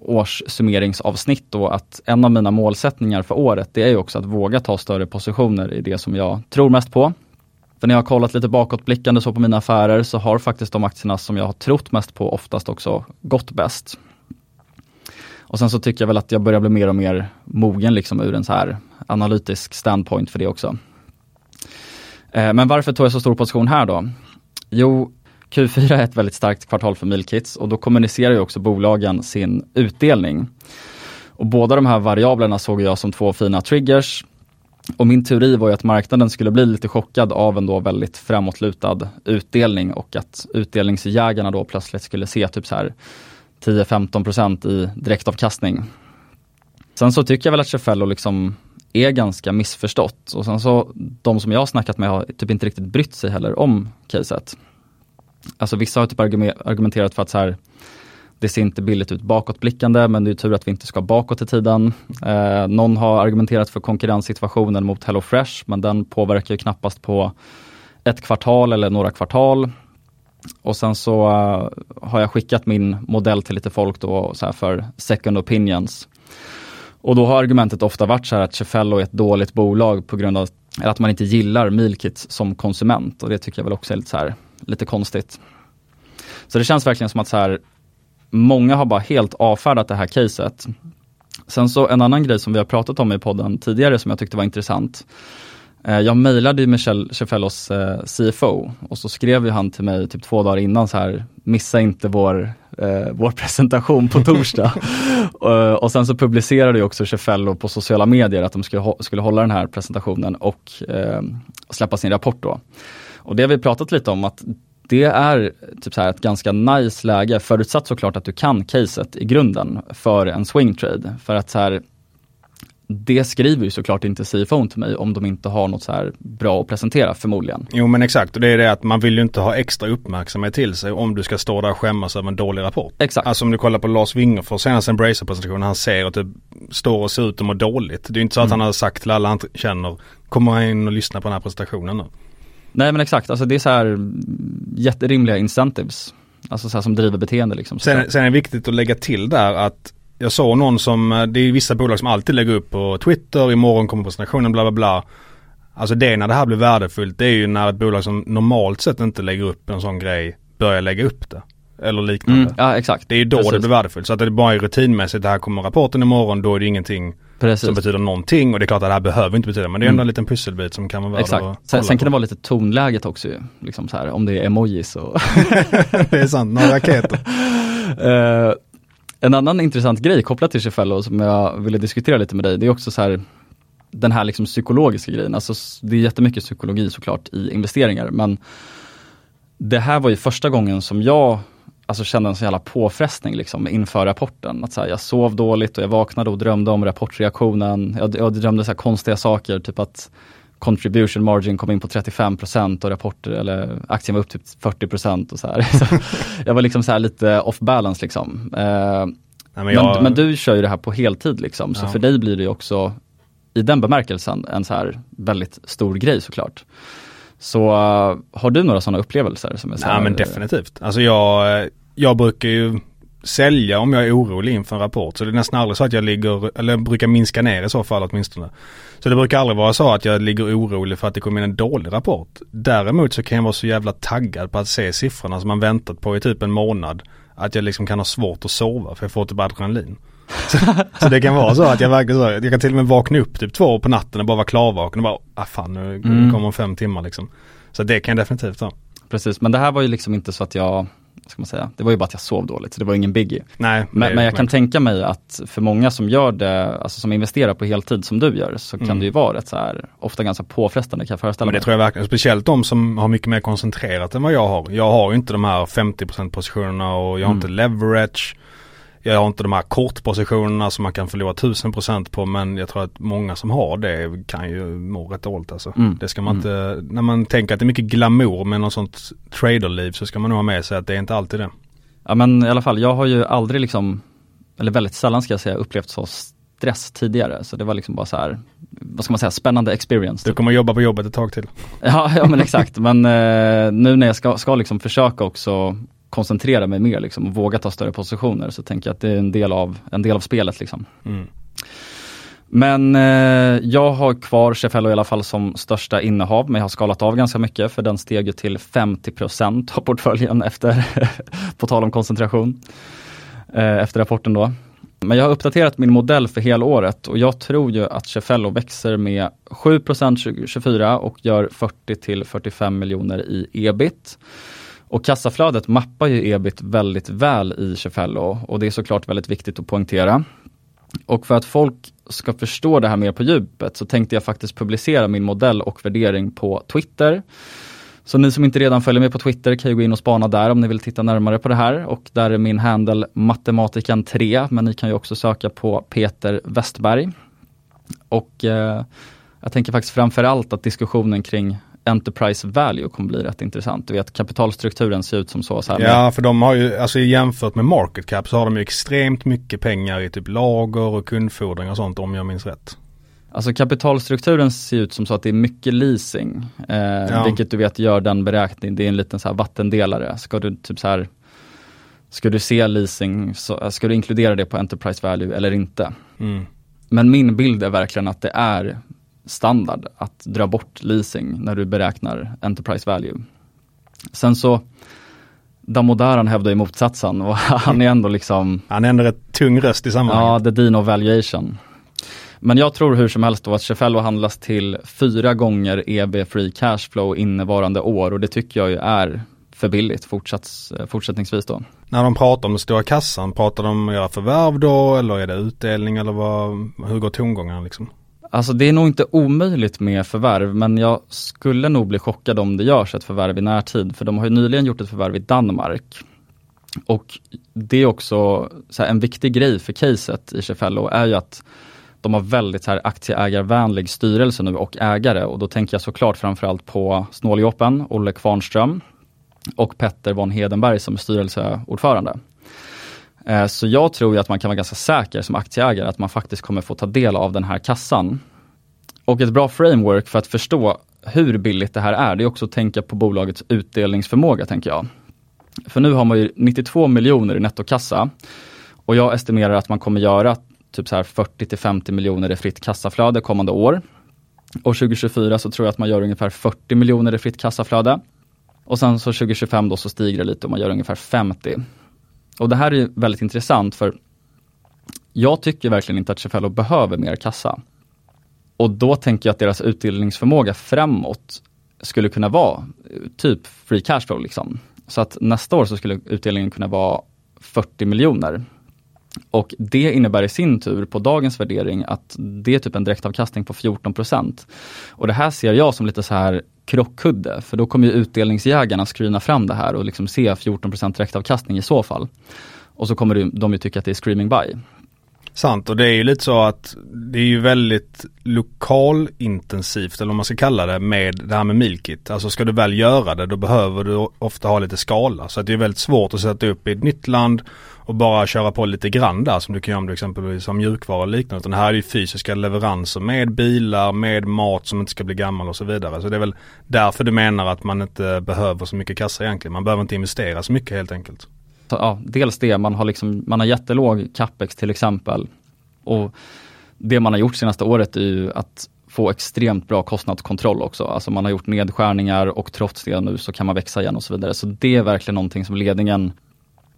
årssummeringsavsnitt då, att en av mina målsättningar för året, det är ju också att våga ta större positioner i det som jag tror mest på. För när jag har kollat lite bakåtblickande så på mina affärer så har faktiskt de aktierna som jag har trott mest på oftast också gått bäst. Och sen så tycker jag väl att jag börjar bli mer och mer mogen liksom ur en så här analytisk standpoint för det också. Eh, men varför tog jag så stor position här då? Jo, Q4 är ett väldigt starkt kvartal för Milkits och då kommunicerar ju också bolagen sin utdelning. Och båda de här variablerna såg jag som två fina triggers. Och min teori var ju att marknaden skulle bli lite chockad av en då väldigt framåtlutad utdelning och att utdelningsjägarna då plötsligt skulle se typ så här 10-15% i direktavkastning. Sen så tycker jag väl att Cefello liksom är ganska missförstått och sen så de som jag har snackat med har typ inte riktigt brytt sig heller om caset. Alltså vissa har typ argumenterat för att så här, det ser inte billigt ut bakåtblickande men det är tur att vi inte ska bakåt i tiden. Eh, någon har argumenterat för konkurrenssituationen mot HelloFresh men den påverkar ju knappast på ett kvartal eller några kvartal. Och sen så uh, har jag skickat min modell till lite folk då så för second opinions. Och då har argumentet ofta varit så här att Cefello är ett dåligt bolag på grund av att man inte gillar Mealkit som konsument och det tycker jag väl också är lite, så här, lite konstigt. Så det känns verkligen som att så här, många har bara helt avfärdat det här caset. Sen så en annan grej som vi har pratat om i podden tidigare som jag tyckte var intressant jag mejlade Michel Cefellos eh, CFO och så skrev ju han till mig typ två dagar innan så här, missa inte vår, eh, vår presentation på torsdag. uh, och sen så publicerade ju också Cefello på sociala medier att de skulle, skulle hålla den här presentationen och eh, släppa sin rapport då. Och det har vi pratat lite om att det är typ så här ett ganska nice läge, förutsatt såklart att du kan caset i grunden för en swing trade. För att så här, det skriver ju såklart inte CFO till mig om de inte har något så här bra att presentera förmodligen. Jo men exakt och det är det att man vill ju inte ha extra uppmärksamhet till sig om du ska stå där och skämmas över en dålig rapport. Exakt. Alltså om du kollar på Lars Wingerfors senaste Embracer-presentationen, han ser att det står och ser ut att må dåligt. Det är inte så att mm. han har sagt till alla han känner, kommer in och lyssna på den här presentationen nu. Nej men exakt, alltså det är så här jätterimliga incentives. Alltså så här som driver beteende liksom. Sen, sen är det viktigt att lägga till där att jag såg någon som, eh, det är vissa bolag som alltid lägger upp på Twitter, imorgon kommer presentationen, bla bla bla. Alltså det när det här blir värdefullt, det är ju när ett bolag som normalt sett inte lägger upp en sån grej börjar lägga upp det. Eller liknande. Mm, ja exakt. Det är ju då Precis. det blir värdefullt. Så att det bara är rutinmässigt, det här kommer rapporten imorgon, då är det ingenting Precis. som betyder någonting. Och det är klart att det här behöver inte betyda, men det är ändå mm. en liten pusselbit som kan vara värd Exakt. att sen, sen kan det vara lite tonläget också ju. Liksom så här, om det är emojis och Det är sant, några raketer. uh, En annan intressant grej kopplat till Cefello som jag ville diskutera lite med dig, det är också så här den här liksom psykologiska grejen. Alltså, det är jättemycket psykologi såklart i investeringar men det här var ju första gången som jag alltså, kände en sån jävla påfrestning liksom, inför rapporten. Att, så här, jag sov dåligt och jag vaknade och drömde om rapportreaktionen. Jag, jag drömde så konstiga saker, typ att contribution margin kom in på 35% och rapporter, eller aktien var upp typ 40% och så här. Så jag var liksom så lite off balance liksom. Eh, Nej, men, jag... men, men, du kör ju det här på heltid liksom, så ja. för dig blir det ju också i den bemärkelsen en så här väldigt stor grej såklart. Så uh, har du några sådana upplevelser? Som är så Nej men definitivt. Alltså jag, jag brukar ju sälja om jag är orolig inför en rapport. Så det är nästan aldrig så att jag ligger, eller brukar minska ner i så fall åtminstone. Så det brukar aldrig vara så att jag ligger orolig för att det kommer in en dålig rapport. Däremot så kan jag vara så jävla taggad på att se siffrorna som man väntat på i typ en månad. Att jag liksom kan ha svårt att sova för jag får typ adrenalin. Så, så, det kan vara så att jag verkligen så, jag kan till och med vakna upp typ två på natten och bara vara klarvaken och bara, ah fan nu mm. kommer om fem timmar liksom. Så det kan jag definitivt ha. Precis, men det här var ju liksom inte så att jag ska man säga, det var ju bara att jag sov dåligt, så det var ingen biggie. Nej, Men, men jag kan tänka mig att för många som gör det, alltså som investerar på heltid som du gör, så kan Mm. det ju vara rätt så här, ofta ganska påfrestande kan jag föreställa Men det mig. tror jag verkligen, speciellt de som har mycket mer koncentrerat än vad jag har. Jag har ju inte de här 50% positionerna och jag har Mm. inte leverage. Jag har inte de här kortpositionerna som man kan förlora 1000% på men jag tror att många som har det kan ju må rätt dåligt alltså. Mm. Det ska man inte, när man tänker att det är mycket glamour med något sånt traderliv så ska man nog ha med sig att det är inte alltid det. Ja men i alla fall, jag har ju aldrig liksom, eller väldigt sällan ska jag säga, upplevt så stress tidigare. Så det var liksom bara så här, vad ska man säga, spännande experience. Du kommer jobba på jobbet ett tag till. Ja, ja men exakt, men eh, nu när jag ska, ska liksom försöka också koncentrera mig mer liksom, och våga ta större positioner så tänker jag att det är en del av, en del av spelet liksom. Mm. Men eh, jag har kvar Cefello i alla fall som största innehav, men jag har skalat av ganska mycket för den steg ju till 50% av portföljen efter, på tal om koncentration, eh, efter rapporten då. Men jag har uppdaterat min modell för helåret och jag tror ju att Cefello växer med 7% 2024 och gör 40 till 45 miljoner i ebit. Och kassaflödet mappar ju ebit väldigt väl i Cefello och det är såklart väldigt viktigt att poängtera. Och för att folk ska förstå det här mer på djupet så tänkte jag faktiskt publicera min modell och värdering på Twitter. Så ni som inte redan följer mig på Twitter kan ju gå in och spana där om ni vill titta närmare på det här och där är min handel matematikan3 men ni kan ju också söka på Peter Westberg. Och eh, jag tänker faktiskt framförallt att diskussionen kring Enterprise Value kommer bli rätt intressant. Du vet kapitalstrukturen ser ut som så. så Ja för de har ju, alltså jämfört med market cap så har de ju extremt mycket pengar i typ lager och kundfordringar och sånt om jag minns rätt. Alltså kapitalstrukturen ser ut som så att det är mycket leasing. Eh, Ja. Vilket du vet gör den beräkning, det är en liten så här vattendelare. Ska du typ så här Ska du se leasing, så, ska du inkludera det på Enterprise Value eller inte? Mm. Men min bild är verkligen att det är standard att dra bort leasing när du beräknar Enterprise Value. Sen så Damodaran hävdar ju motsatsen och han är ändå liksom Han är ändå rätt tung röst i Ja, sammanhanget. the Dino Valuation. Men jag tror hur som helst då att Cefello handlas till fyra gånger EB Free Cash Flow innevarande år och det tycker jag ju är för billigt fortsatt, fortsättningsvis då. När de pratar om den stora kassan, pratar de om att göra förvärv då eller är det utdelning eller vad, hur går tongångarna liksom? Alltså det är nog inte omöjligt med förvärv men jag skulle nog bli chockad om det görs ett förvärv i närtid för de har ju nyligen gjort ett förvärv i Danmark. Och det är också så här, en viktig grej för caset i Cefello är ju att de har väldigt så här, aktieägarvänlig styrelse nu och ägare och då tänker jag såklart framförallt på snåljåpen, Olle Kvarnström och Petter von Hedenberg som är styrelseordförande. Eh, så jag tror ju att man kan vara ganska säker som aktieägare att man faktiskt kommer få ta del av den här kassan. Och ett bra framework för att förstå hur billigt det här är, det är också att tänka på bolagets utdelningsförmåga tänker jag. För nu har man ju 92 miljoner i nettokassa och jag estimerar att man kommer göra typ så här 40 till 50 miljoner i fritt kassaflöde kommande år. Och 2024 så tror jag att man gör ungefär 40 miljoner i fritt kassaflöde. Och sen så 2025 då så stiger det lite och man gör ungefär 50. Och det här är ju väldigt intressant för jag tycker verkligen inte att Cefello behöver mer kassa. Och då tänker jag att deras utdelningsförmåga framåt skulle kunna vara typ free cash flow liksom. Så att nästa år så skulle utdelningen kunna vara 40 miljoner. Och det innebär i sin tur på dagens värdering att det är typ en direktavkastning på 14% Och det här ser jag som lite så här krockkudde, för då kommer ju utdelningsjägarna screena fram det här och liksom se 14% direktavkastning i så fall. Och så kommer de- ju tycka att det är screaming buy. Sant och det är ju lite så att det är ju väldigt lokalintensivt eller vad man ska kalla det med det här med Milkit. Alltså ska du väl göra det då behöver du ofta ha lite skala. Så att det är väldigt svårt att sätta upp i ett nytt land och bara köra på lite grann där som du kan göra om du exempelvis har mjukvara och liknande. Utan här är ju fysiska leveranser med bilar, med mat som inte ska bli gammal och så vidare. Så det är väl därför du menar att man inte behöver så mycket kassa egentligen. Man behöver inte investera så mycket helt enkelt. Ja, dels det, man har, liksom, man har jättelåg capex till exempel. Och det man har gjort senaste året är ju att få extremt bra kostnadskontroll också. Alltså man har gjort nedskärningar och trots det nu så kan man växa igen och så vidare. Så det är verkligen någonting som ledningen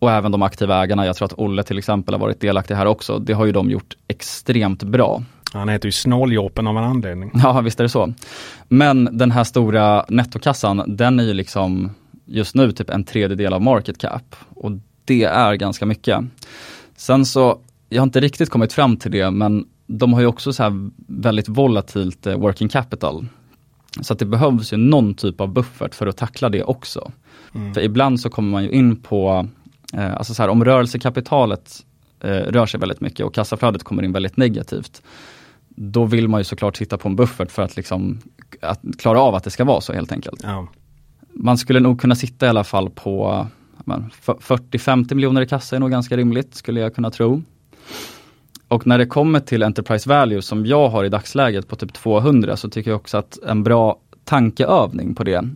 och även de aktiva ägarna, jag tror att Olle till exempel har varit delaktig här också, det har ju de gjort extremt bra. Han heter ju Snåljåpen av en anledning. Ja, visst är det så. Men den här stora nettokassan, den är ju liksom just nu typ en tredjedel av market cap. Och det är ganska mycket. Sen så, jag har inte riktigt kommit fram till det, men de har ju också så här väldigt volatilt eh, working capital. Så att det behövs ju någon typ av buffert för att tackla det också. Mm. För ibland så kommer man ju in på, alltså så här, om rörelsekapitalet eh, rör sig väldigt mycket och kassaflödet kommer in väldigt negativt. Då vill man ju såklart titta på en buffert för att liksom att klara av att det ska vara så helt enkelt. Ja. Man skulle nog kunna sitta i alla fall på 40-50 miljoner i kassa är nog ganska rimligt skulle jag kunna tro. Och när det kommer till Enterprise Value som jag har i dagsläget på typ 200 så tycker jag också att en bra tankeövning på det,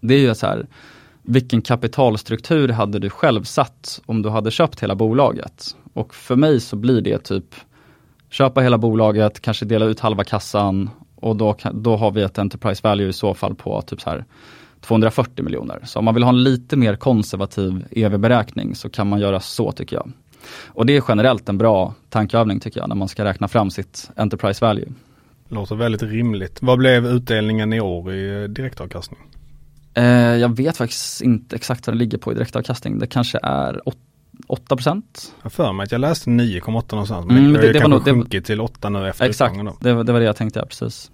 det är ju så här, vilken kapitalstruktur hade du själv satt om du hade köpt hela bolaget? Och för mig så blir det typ köpa hela bolaget, kanske dela ut halva kassan och då, då har vi ett Enterprise Value i så fall på typ så här 240 miljoner. Så om man vill ha en lite mer konservativ EV-beräkning så kan man göra så tycker jag. Och det är generellt en bra tankeövning tycker jag när man ska räkna fram sitt Enterprise Value. Låter väldigt rimligt. Vad blev utdelningen i år i direktavkastning? Eh, jag vet faktiskt inte exakt vad det ligger på i direktavkastning. Det kanske är 8 procent. Jag för mig att jag läste 9,8 någonstans. Men mm, det, det, det, kanske nog, sjunkit till 8 nu efter Exakt, det, det var det jag tänkte, ja, precis.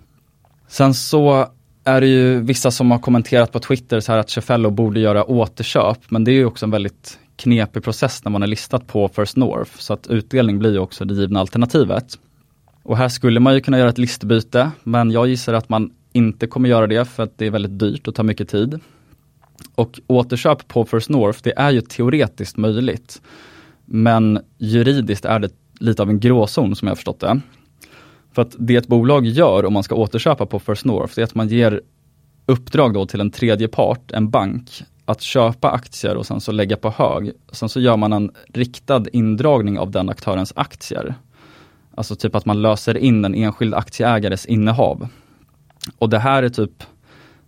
Sen så är det ju vissa som har kommenterat på Twitter så här att Cefello borde göra återköp, men det är ju också en väldigt knepig process när man är listat på First North, så att utdelning blir ju också det givna alternativet. Och här skulle man ju kunna göra ett listbyte, men jag gissar att man inte kommer göra det för att det är väldigt dyrt och tar mycket tid. Och återköp på First North, det är ju teoretiskt möjligt. Men juridiskt är det lite av en gråzon som jag har förstått det. För att det ett bolag gör om man ska återköpa på First North, det är att man ger uppdrag då till en tredje part, en bank, att köpa aktier och sen så lägga på hög. Sen så gör man en riktad indragning av den aktörens aktier. Alltså typ att man löser in en enskild aktieägares innehav. Och det här är typ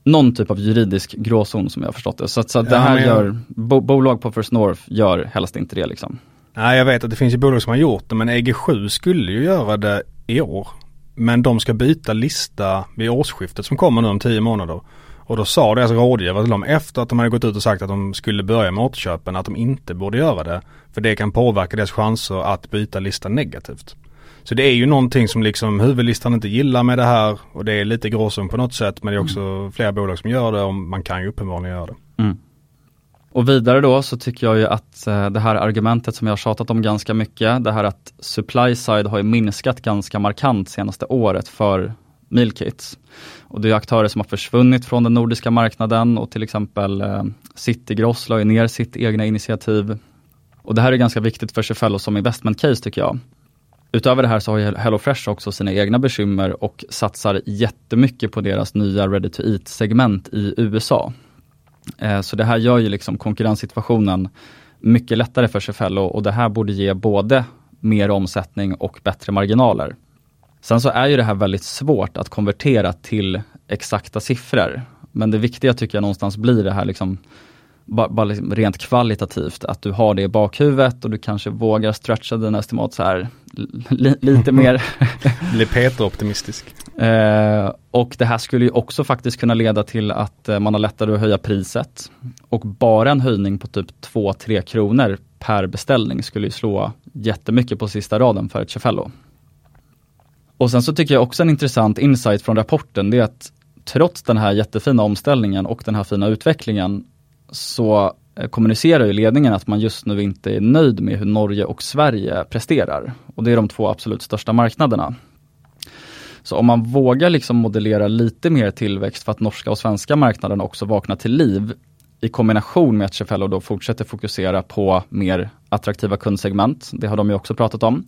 någon typ av juridisk gråzon som jag har förstått det. Så, så det här gör, bo, bolag på First North gör helst inte det liksom. Nej jag vet att det finns ju bolag som har gjort det men EG7 skulle ju göra det i år. Men de ska byta lista vid årsskiftet som kommer nu om tio månader. Och då sa deras rådgivare till dem efter att de hade gått ut och sagt att de skulle börja med återköpen att de inte borde göra det. För det kan påverka deras chanser att byta lista negativt. Så det är ju någonting som liksom huvudlistan inte gillar med det här och det är lite gråzon på något sätt men det är också mm. flera bolag som gör det och man kan ju uppenbarligen göra det. Mm. Och vidare då så tycker jag ju att eh, det här argumentet som jag har tjatat om ganska mycket, det här att supply side har ju minskat ganska markant senaste året för Mealkits. Och det är aktörer som har försvunnit från den nordiska marknaden och till exempel eh, Citygross la ju ner sitt egna initiativ. Och det här är ganska viktigt för Cefello som investment case tycker jag. Utöver det här så har ju HelloFresh också sina egna bekymmer och satsar jättemycket på deras nya ready to eat segment i USA. Eh, så det här gör ju liksom konkurrenssituationen mycket lättare för Cefello och det här borde ge både mer omsättning och bättre marginaler. Sen så är ju det här väldigt svårt att konvertera till exakta siffror. Men det viktiga tycker jag någonstans blir det här liksom bara, bara liksom rent kvalitativt, att du har det i bakhuvudet och du kanske vågar stretcha dina estimat så här li, lite mer. Bli Peter-optimistisk. Eh, och det här skulle ju också faktiskt kunna leda till att eh, man har lättare att höja priset. Och bara en höjning på typ 2-3 kronor per beställning skulle ju slå jättemycket på sista raden för ett Cefello. Och sen så tycker jag också en intressant insight från rapporten, det är att trots den här jättefina omställningen och den här fina utvecklingen så eh, kommunicerar ju ledningen att man just nu inte är nöjd med hur Norge och Sverige presterar. Och det är de två absolut största marknaderna. Så om man vågar liksom modellera lite mer tillväxt för att norska och svenska marknaden också vaknar till liv i kombination med att Cefello då fortsätter fokusera på mer attraktiva kundsegment. Det har de ju också pratat om.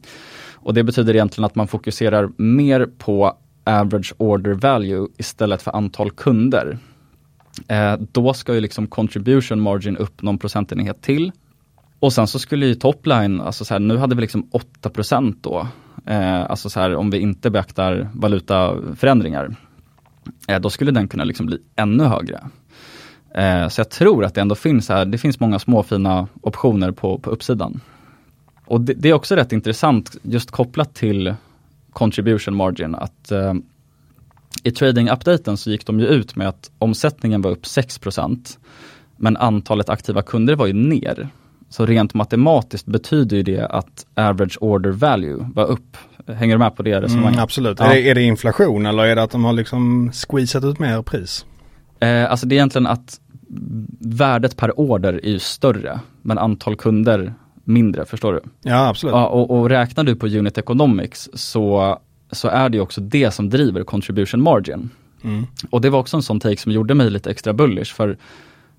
Och det betyder egentligen att man fokuserar mer på average order value istället för antal kunder. Eh, då ska ju liksom contribution margin upp någon procentenhet till. Och sen så skulle ju topline, alltså så här, nu hade vi liksom 8 procent då. Eh, alltså så här, om vi inte beaktar valutaförändringar. Eh, då skulle den kunna liksom bli ännu högre. Eh, så jag tror att det ändå finns här, det finns många små fina optioner på, på uppsidan. Och det, det är också rätt intressant just kopplat till contribution margin att eh, i trading-updaten så gick de ju ut med att omsättningen var upp 6% Men antalet aktiva kunder var ju ner. Så rent matematiskt betyder ju det att average order value var upp. Hänger du med på det resonemanget? Mm, absolut. Ja. Är, det, är det inflation eller är det att de har liksom squeezat ut mer pris? Eh, alltså det är egentligen att värdet per order är ju större, men antal kunder mindre, förstår du? Ja absolut. Ja, och, och räknar du på unit economics så, så är det ju också det som driver contribution margin. Mm. Och det var också en sån take som gjorde mig lite extra bullish, för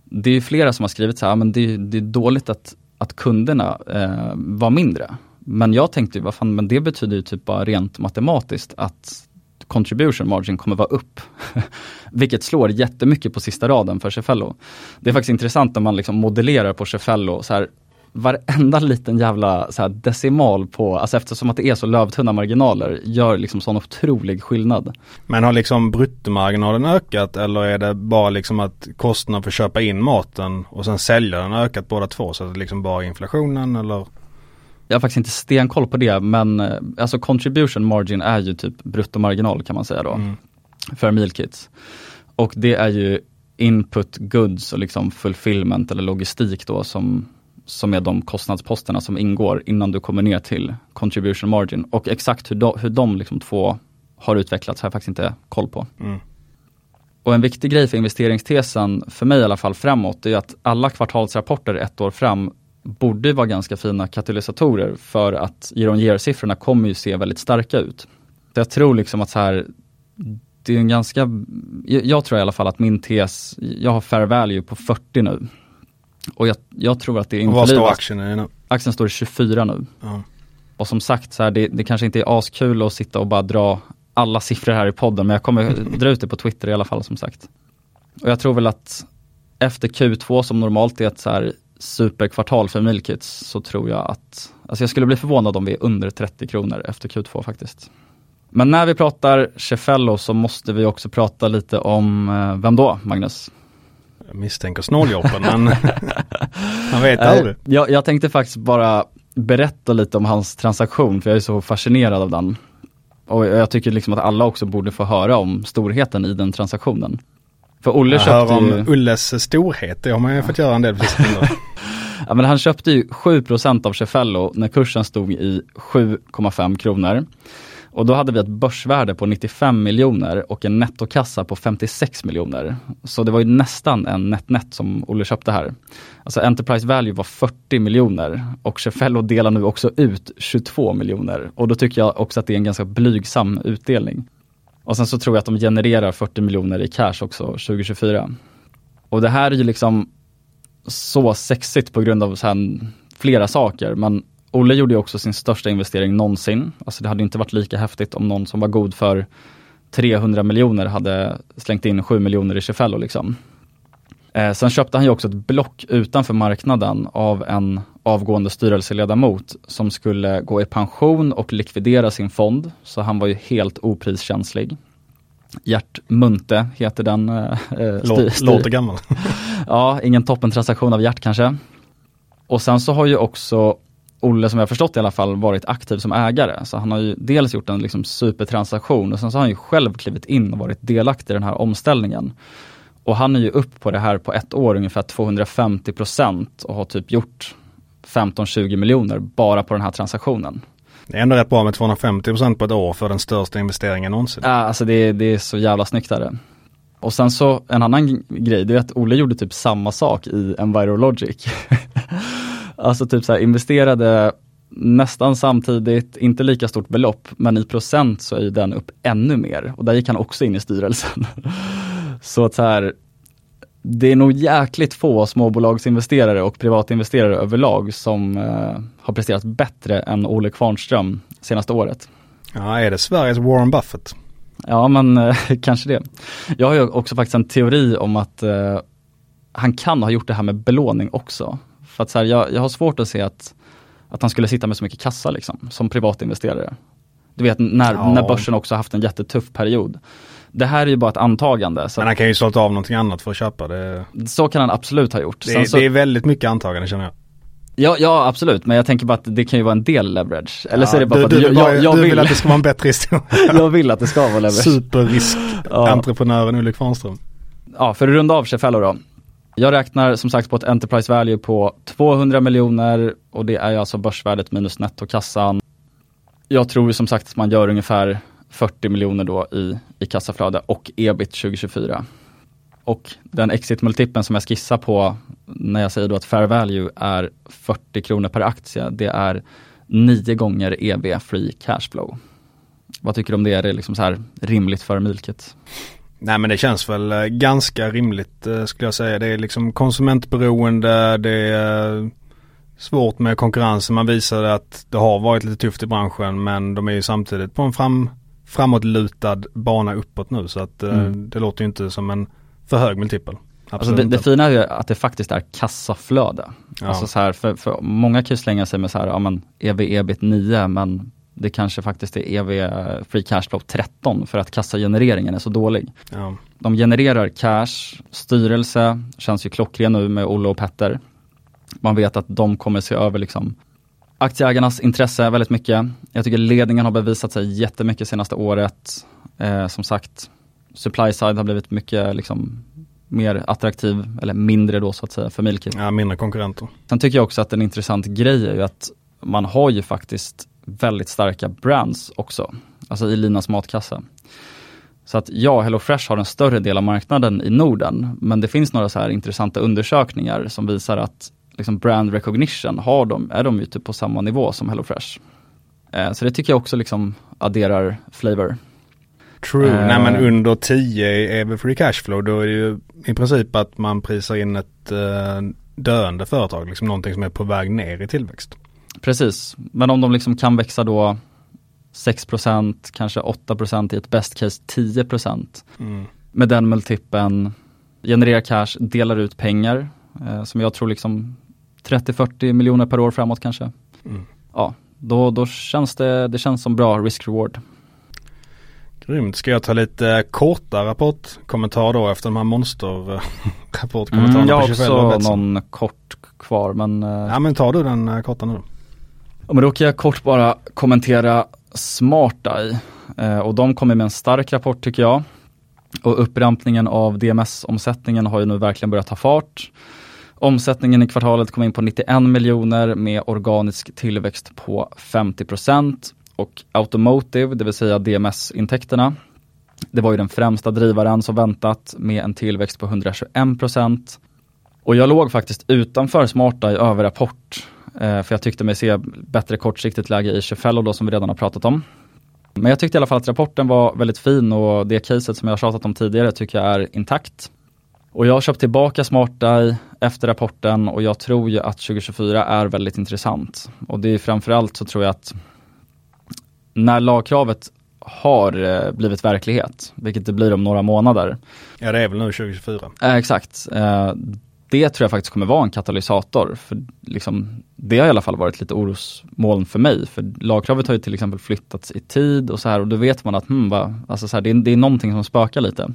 det är ju flera som har skrivit så här, men det, det är dåligt att, att kunderna eh, var mindre. Men jag tänkte vad fan, men det betyder ju typ bara rent matematiskt att contribution margin kommer vara upp. Vilket slår jättemycket på sista raden för Cefello. Det är faktiskt intressant när man liksom modellerar på Cefello, så här, varenda liten jävla så decimal på, alltså eftersom att det är så lövtunna marginaler, gör liksom sån otrolig skillnad. Men har liksom bruttomarginalen ökat eller är det bara liksom att kostnaden för att köpa in maten och sen sälja den har ökat båda två så att det liksom bara är inflationen eller? Jag har faktiskt inte stenkoll på det, men eh, alltså contribution margin är ju typ bruttomarginal kan man säga då. Mm. För meal kits. Och det är ju input goods och liksom fulfillment eller logistik då som, som är de kostnadsposterna som ingår innan du kommer ner till contribution margin. Och exakt hur de, hur de liksom två har utvecklats har jag faktiskt inte koll på. Mm. Och en viktig grej för investeringstesen, för mig i alla fall framåt, är att alla kvartalsrapporter ett år fram borde vara ganska fina katalysatorer för att year on year-siffrorna kommer ju se väldigt starka ut. Så jag tror liksom att så här, det är en ganska, jag, jag tror i alla fall att min tes, jag har fair value på 40 nu. Och jag, jag tror att det Och vad står aktien i nu? aktien står i 24 nu. Ja. Och som sagt, så här, det, det kanske inte är askul att sitta och bara dra alla siffror här i podden, men jag kommer dra ut det på Twitter i alla fall som sagt. Och jag tror väl att efter Q2 som normalt är ett så här superkvartal för Milkits så tror jag att, alltså jag skulle bli förvånad om vi är under 30 kronor efter Q2 faktiskt. Men när vi pratar Cefello så måste vi också prata lite om, eh, vem då Magnus? Jag misstänker snåljåpen men man vet Eh, aldrig. Jag, jag tänkte faktiskt bara berätta lite om hans transaktion, för jag är så fascinerad av den. Och jag tycker liksom att alla också borde få höra om storheten i den transaktionen. För Olle Jag hör köpte om ju, Ulles storhet, det har man ju fått göra en del sistone. ja, men han köpte ju 7% av Cefello när kursen stod i 7,5 kronor. Och då hade vi ett börsvärde på 95 miljoner och en nettokassa på 56 miljoner. Så det var ju nästan en net-net som Olle köpte här. Alltså Enterprise Value var 40 miljoner och Cefello delar nu också ut 22 miljoner. Och då tycker jag också att det är en ganska blygsam utdelning. Och sen så tror jag att de genererar 40 miljoner i cash också 2024. Och det här är ju liksom så sexigt på grund av så här flera saker. Men Olle gjorde ju också sin största investering någonsin. Alltså det hade inte varit lika häftigt om någon som var god för 300 miljoner hade slängt in 7 miljoner i Cefello liksom. Eh, sen köpte han ju också ett block utanför marknaden av en avgående styrelseledamot som skulle gå i pension och likvidera sin fond. Så han var ju helt opriskänslig. Gert Munte heter den. Eh, eh, styr- Lå- styr- Låter gammal. Ja, ingen toppentransaktion av Gert kanske. Och sen så har ju också Olle, som jag har förstått i alla fall, varit aktiv som ägare. Så han har ju dels gjort en liksom supertransaktion och sen så har han ju själv klivit in och varit delaktig i den här omställningen. Och han är ju upp på det här på ett år ungefär 250 procent och har typ gjort 15-20 miljoner bara på den här transaktionen. Det är ändå rätt bra med 250% på ett år för den största investeringen någonsin. Ja, alltså det, det är så jävla snyggt där. Och sen så en annan grej, det är att Olle gjorde typ samma sak i Envirologic. alltså typ så här investerade nästan samtidigt, inte lika stort belopp, men i procent så är den upp ännu mer. Och där gick han också in i styrelsen. så att så här, det är nog jäkligt få småbolagsinvesterare och privatinvesterare överlag som eh, har presterat bättre än Olle Kvarnström senaste året. Ja, är det Sveriges Warren Buffett? Ja men eh, kanske det. Jag har ju också faktiskt en teori om att eh, han kan ha gjort det här med belåning också. För att så här, jag, jag har svårt att se att, att han skulle sitta med så mycket kassa liksom, som privatinvesterare. Du vet när, Ja. när börsen också haft en jättetuff period. Det här är ju bara ett antagande. Men han kan ju sålt av någonting annat för att köpa det. så kan han absolut ha gjort. Det så, det är väldigt mycket antagande känner jag. ja, ja absolut, men jag tänker bara att det kan ju vara en del leverage. Eller så är det bara du, för att du, jag, jag, jag, du vill, vill att det ska vara en bättre historia. jag vill att det ska vara leverage. Superrisk-entreprenören Olle Kvarnström. Ja, för att runda av Cefello då. Jag räknar som sagt på ett Enterprise Value på 200 miljoner och det är alltså börsvärdet minus nettokassan. Jag tror som sagt att man gör ungefär 40 miljoner då i, i kassaflöde och ebit 2024. Och den exit-multipeln som jag skissar på när jag säger då att fair value är 40 kronor per aktie, det är nio gånger EV free cashflow. Vad tycker du om det? Är det liksom så här rimligt för Milkit? Nej men det känns väl eh, ganska rimligt eh, skulle jag säga. Det är liksom konsumentberoende, det är svårt med konkurrensen. Man visade att det har varit lite tufft i branschen men de är ju samtidigt på en fram, framåtlutad bana uppåt nu så att eh, mm. det låter ju inte som en för hög multipel. Alltså det, det, fina är ju att det faktiskt är kassaflöde. Ja. Alltså så här, för, för många kan ju slänga sig med så här, ja men EV ebit 9 men det kanske faktiskt är EV free cash flow 13 för att kassagenereringen är så dålig. Ja. De genererar cash, styrelse känns ju klockren nu med Olle och Petter. Man vet att de kommer se över liksom aktieägarnas intresse väldigt mycket. Jag tycker ledningen har bevisat sig jättemycket senaste året. Eh, som sagt, supply side har blivit mycket liksom, mer attraktiv, eller mindre då så att säga, för Milkit. Ja, mindre konkurrenter. Sen tycker jag också att en intressant grej är ju att man har ju faktiskt väldigt starka brands också, alltså i Linas matkasse. Så att ja, HelloFresh har en större del av marknaden i Norden, men det finns några så här intressanta undersökningar som visar att liksom brand recognition har de, är de ju typ på samma nivå som HelloFresh. Eh, så det tycker jag också liksom adderar flavor. True, uh, nej men under 10 är free cashflow då är det ju i princip att man prisar in ett uh, döende företag, liksom någonting som är på väg ner i tillväxt. Precis, men om de liksom kan växa då 6% kanske 8% i ett best case 10 mm. Med den multipeln, genererar cash, delar ut pengar eh, som jag tror liksom 30-40 miljoner per år framåt kanske. Mm. Ja, då, då känns det, det känns som bra risk-reward. Grymt. Ska jag ta lite korta rapportkommentar då efter de här monster-rapportkommentarerna mm, Jag har också någon kort kvar men... Eh, ja men tar du den eh, korta nu då? Ja, men då kan jag kort bara kommentera SmartEye. Eh, och de kommer med en stark rapport tycker jag. Och upprampningen av DMS-omsättningen har ju nu verkligen börjat ta fart. Omsättningen i kvartalet kom in på 91 miljoner med organisk tillväxt på 50 procent. och Automotive, det vill säga DMS-intäkterna, det var ju den främsta drivaren som väntat med en tillväxt på 121 procent. Och jag låg faktiskt utanför Smarta i överrapport för jag tyckte mig se bättre kortsiktigt läge i Chefello då som vi redan har pratat om. Men jag tyckte i alla fall att rapporten var väldigt fin och det caset som jag har tjatat om tidigare tycker jag är intakt. Och jag har köpt tillbaka SmartEye efter rapporten och jag tror ju att 2024 är väldigt intressant. Och det är framförallt så tror jag att när lagkravet har eh, blivit verklighet, vilket det blir om några månader. Ja det är väl nu 2024. Eh, exakt. Eh, det tror jag faktiskt kommer vara en katalysator. För liksom, det har i alla fall varit lite orosmoln för mig. För lagkravet har ju till exempel flyttats i tid och så här och då vet man att hmm, va, alltså så här, det, är, det är någonting som spökar lite.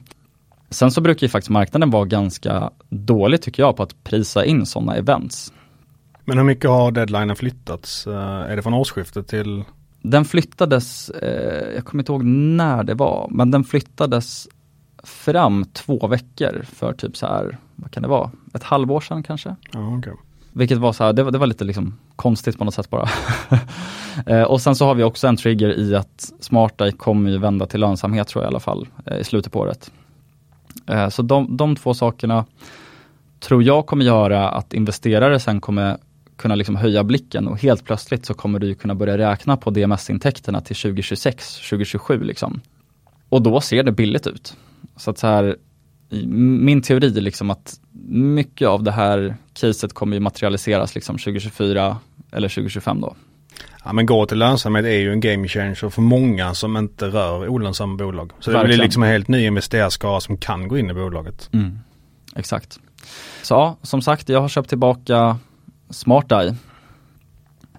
Sen så brukar ju faktiskt marknaden vara ganska dålig tycker jag på att prisa in sådana events. Men hur mycket har deadlinen flyttats? Är det från årsskiftet till den flyttades, eh, jag kommer inte ihåg när det var, men den flyttades fram två veckor för typ så här, vad kan det vara, ett halvår sedan kanske? Ja, okay. Vilket var så här, det var, det var lite liksom konstigt på något sätt bara. eh, och sen så har vi också en trigger i att Smarta kommer ju vända till lönsamhet tror jag i alla fall eh, i slutet på året. Eh, så de, de två sakerna tror jag kommer göra att investerare sen kommer kunna liksom höja blicken och helt plötsligt så kommer du kunna börja räkna på DMS-intäkterna till 2026, 2027 liksom. Och då ser det billigt ut. Så att så här, min teori är liksom att mycket av det här caset kommer ju materialiseras liksom 2024 eller 2025 då. Ja men gå till lönsamhet är ju en game changer för många som inte rör olönsamma bolag. Så Verkligen. det blir liksom en helt ny investerarskara som kan gå in i bolaget. Mm. Exakt. Så ja, som sagt, jag har köpt tillbaka SmartEye.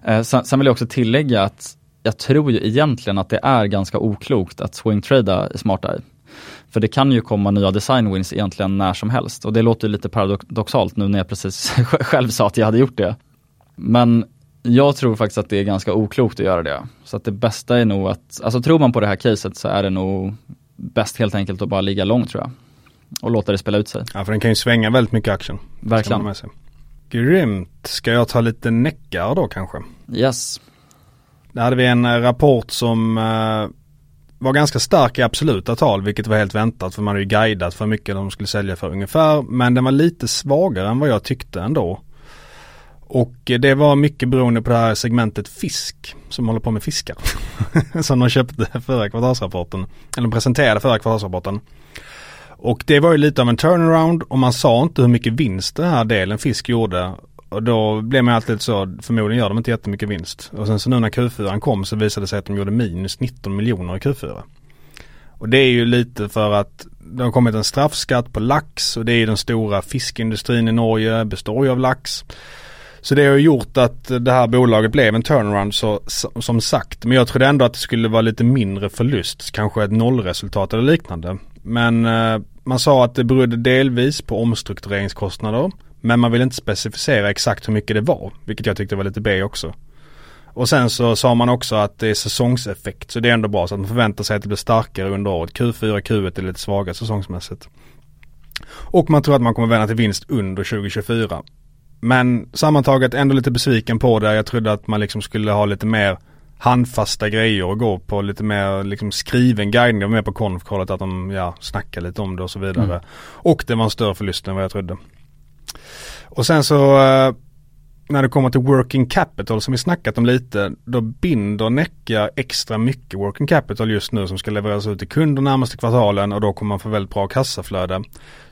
Eh, sen, sen, vill jag också tillägga att jag tror ju egentligen att det är ganska oklokt att swingtrada i SmartEye. För det kan ju komma nya design wins egentligen när som helst och det låter lite paradoxalt nu när jag precis själv sa att jag hade gjort det. Men jag tror faktiskt att det är ganska oklokt att göra det. Så att det bästa är nog att, alltså tror man på det här caset så är det nog bäst helt enkelt att bara ligga långt tror jag. och låta det spela ut sig. Ja för den kan ju svänga väldigt mycket action. Verkligen. Med sig. Grymt. Ska jag ta lite näckar då kanske? Yes. Där hade vi en eh, rapport som uh, var ganska stark i absoluta tal vilket var helt väntat för man hade ju guidat för mycket de skulle sälja för ungefär. Men den var lite svagare än vad jag tyckte ändå. Och det var mycket beroende på det här segmentet fisk som håller på med fiskar. som de köpte förra kvartalsrapporten. Eller presenterade förra kvartalsrapporten. Och det var ju lite av en turnaround och man sa inte hur mycket vinst den här delen fisk gjorde. Och då blev man alltid så, förmodligen gör de inte jättemycket vinst. Och sen så nu när Q4 kom så visade det sig att de gjorde minus 19 miljoner i Q4. Och det är ju lite för att det har kommit en straffskatt på lax och det är ju den stora fiskindustrin i Norge, består ju av lax. Så det har gjort att det här bolaget blev en turnaround så, som sagt. Men jag trodde ändå att det skulle vara lite mindre förlust, kanske ett nollresultat eller liknande. Men eh, man sa att det berodde delvis på omstruktureringskostnader. Men man vill inte specificera exakt hur mycket det var, vilket jag tyckte var lite B också. Och sen så sa man också att det är säsongseffekt, så det är ändå bra så att man förväntar sig att det blir starkare under året. Q4, Q1 är lite svagare säsongsmässigt. Och man tror att man kommer vända till vinst under 2024. Men sammantaget ändå lite besviken på det. Jag trodde att man liksom skulle ha lite mer handfasta grejer och gå på lite mer liksom skriven guidning. Jag var med på konfkollet att de ja, snackar lite om det och så vidare. Mm. Och det var en större förlust än vad jag trodde. Och sen så eh, när det kommer till working capital som vi snackat om lite, då binder Necka extra mycket working capital just nu som ska levereras ut till kunder närmaste kvartalen och då kommer man få väldigt bra kassaflöde.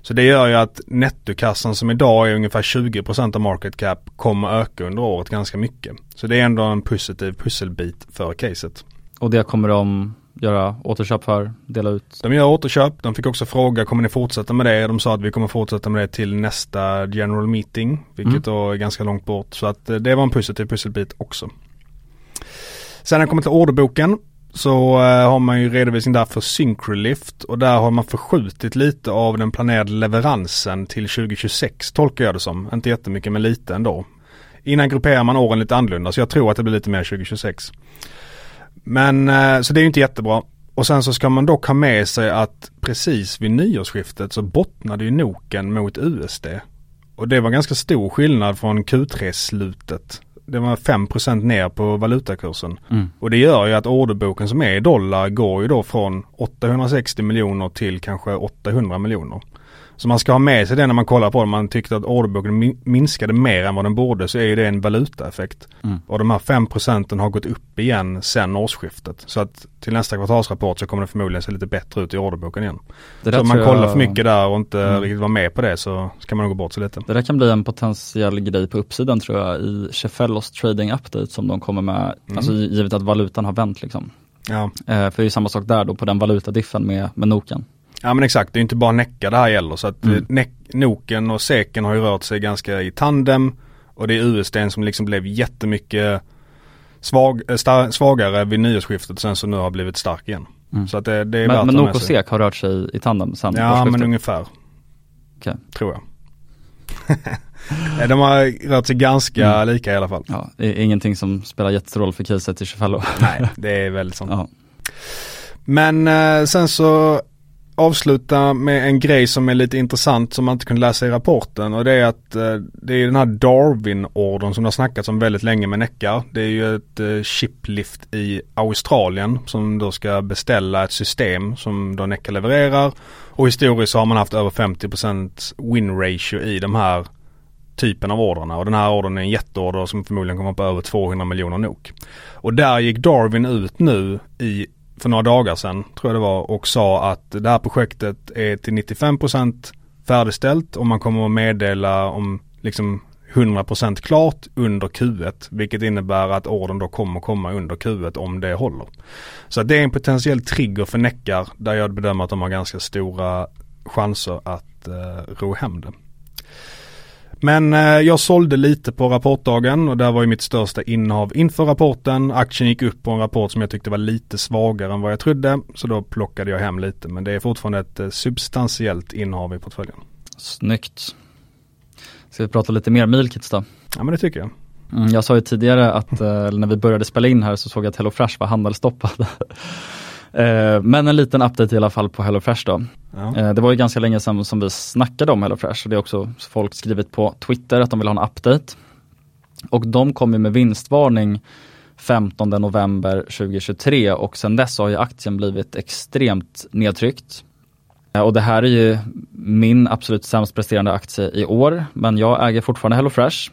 Så det gör ju att nettokassan som idag är ungefär 20% av market cap kommer öka under året ganska mycket. Så det är ändå en positiv pusselbit för caset. Och det kommer de göra återköp för, dela ut? De gör återköp. De fick också fråga, kommer ni fortsätta med det? De sa att vi kommer fortsätta med det till nästa general meeting, vilket mm. då är ganska långt bort. Så att eh, det var en positiv pusselbit också. Sen när det kommer till orderboken så uh, har man ju redovisning där för Syncrolift och där har man förskjutit lite av den planerade leveransen till 2026 tolkar jag det som. Inte jättemycket men lite ändå. Innan grupperar man åren lite annorlunda så jag tror att det blir lite mer 2026. Men eh, så det är ju inte jättebra. Och sen så ska man dock ha med sig att precis vid nyårsskiftet så bottnade ju Noken mot USD. Och det var ganska stor skillnad från Q3-slutet. Det var 5% ner på valutakursen. Mm. Och det gör ju att orderboken som är i dollar går ju då från 860 miljoner till kanske 800 miljoner. Så man ska ha med sig det när man kollar på det. Man tyckte att orderboken minskade mer än vad den borde så är ju det en valutaeffekt. Mm. Och de här 5 procenten har gått upp igen sen årsskiftet. Så att till nästa kvartalsrapport så kommer det förmodligen se lite bättre ut i orderboken igen. så om man kollar jag... för mycket där och inte mm. riktigt var med på det så ska man nog gå bort sig lite. Det där kan bli en potentiell grej på uppsidan tror jag i Chefellos trading update som de kommer med, mm. alltså givet att valutan har vänt liksom. Ja. Eh, för det är ju samma sak där då på den valutadiffen med, med Noken. Ja men exakt, det är inte bara Necka det här gäller. Så att mm. Noken och Seken har ju rört sig ganska i tandem. Och det är USD som liksom blev jättemycket svag, äh, star, svagare vid nyårsskiftet sen så nu har blivit stark igen. Mm. Så att det, det är Men, men Nok och Sek har rört sig i tandem sen Ja men ungefär. Okay. Tror jag. De har rört sig ganska mm. lika i alla fall. Ja, det är ingenting som spelar jättestor för caset i 25 Nej, det är väldigt sånt. Ja. Men eh, sen så avsluta med en grej som är lite intressant som man inte kunde läsa i rapporten och det är att eh, det är den här Darwin-ordern som det har snackats om väldigt länge med Neckar. Det är ju ett chiplift shiplift i Australien som då ska beställa ett system som då Neckar levererar och historiskt så har man haft över 50% win ratio i de här typen av orderna och den här ordern är en jätteorder som förmodligen kommer på över 200 miljoner NOK. Och där gick Darwin ut nu i för några dagar sedan, tror jag det var, och sa att det här projektet är till 95% färdigställt och man kommer att meddela om liksom 100% klart under Q1 vilket innebär att orden då kommer komma under Q1 om det håller. Så det är en potentiell trigger för Neckar där jag bedömer att de har ganska stora chanser att eh, ro hem det. Men eh, jag sålde lite på rapportdagen och det var ju mitt största innehav inför rapporten. Aktien gick upp på en rapport som jag tyckte var lite svagare än vad jag trodde. Så då plockade jag hem lite men det är fortfarande ett eh, substantiellt innehav i portföljen. Snyggt. Ska vi prata lite mer Milkits då? Ja men det tycker jag. Mm, jag sa ju tidigare att eh, när vi började spela in här så såg jag att HelloFresh var handelsstoppad. Eh, men en liten update i alla fall på HelloFresh då. Ja. Eh, det var ju ganska länge sedan som vi snackade om HelloFresh och det är också folk skrivit på Twitter att de vill ha en update. Och de kom ju med vinstvarning 15 november 2023 och sedan dess har ju aktien blivit extremt nedtryckt. Eh, Och det här är ju min absolut sämst presterande aktie i år, men jag äger fortfarande HelloFresh.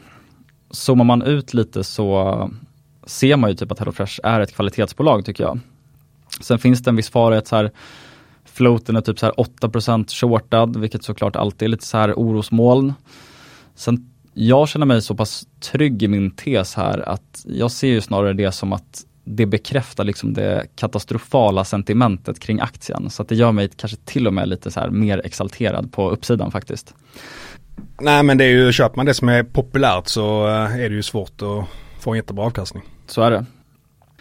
Zoomar man ut lite så ser man ju typ att HelloFresh är ett kvalitetsbolag tycker jag. Sen finns det en viss fara att så här, floaten är typ så här 8% shortad, vilket såklart alltid är lite så här orosmoln. Sen jag känner mig så pass trygg i min tes här att jag ser ju snarare det som att det bekräftar liksom det katastrofala sentimentet kring aktien. Så att det gör mig kanske till och med lite så här mer exalterad på uppsidan faktiskt. Nej men det är ju, köper man det som är populärt så eh, är det ju svårt att få en jättebra avkastning. Så är det.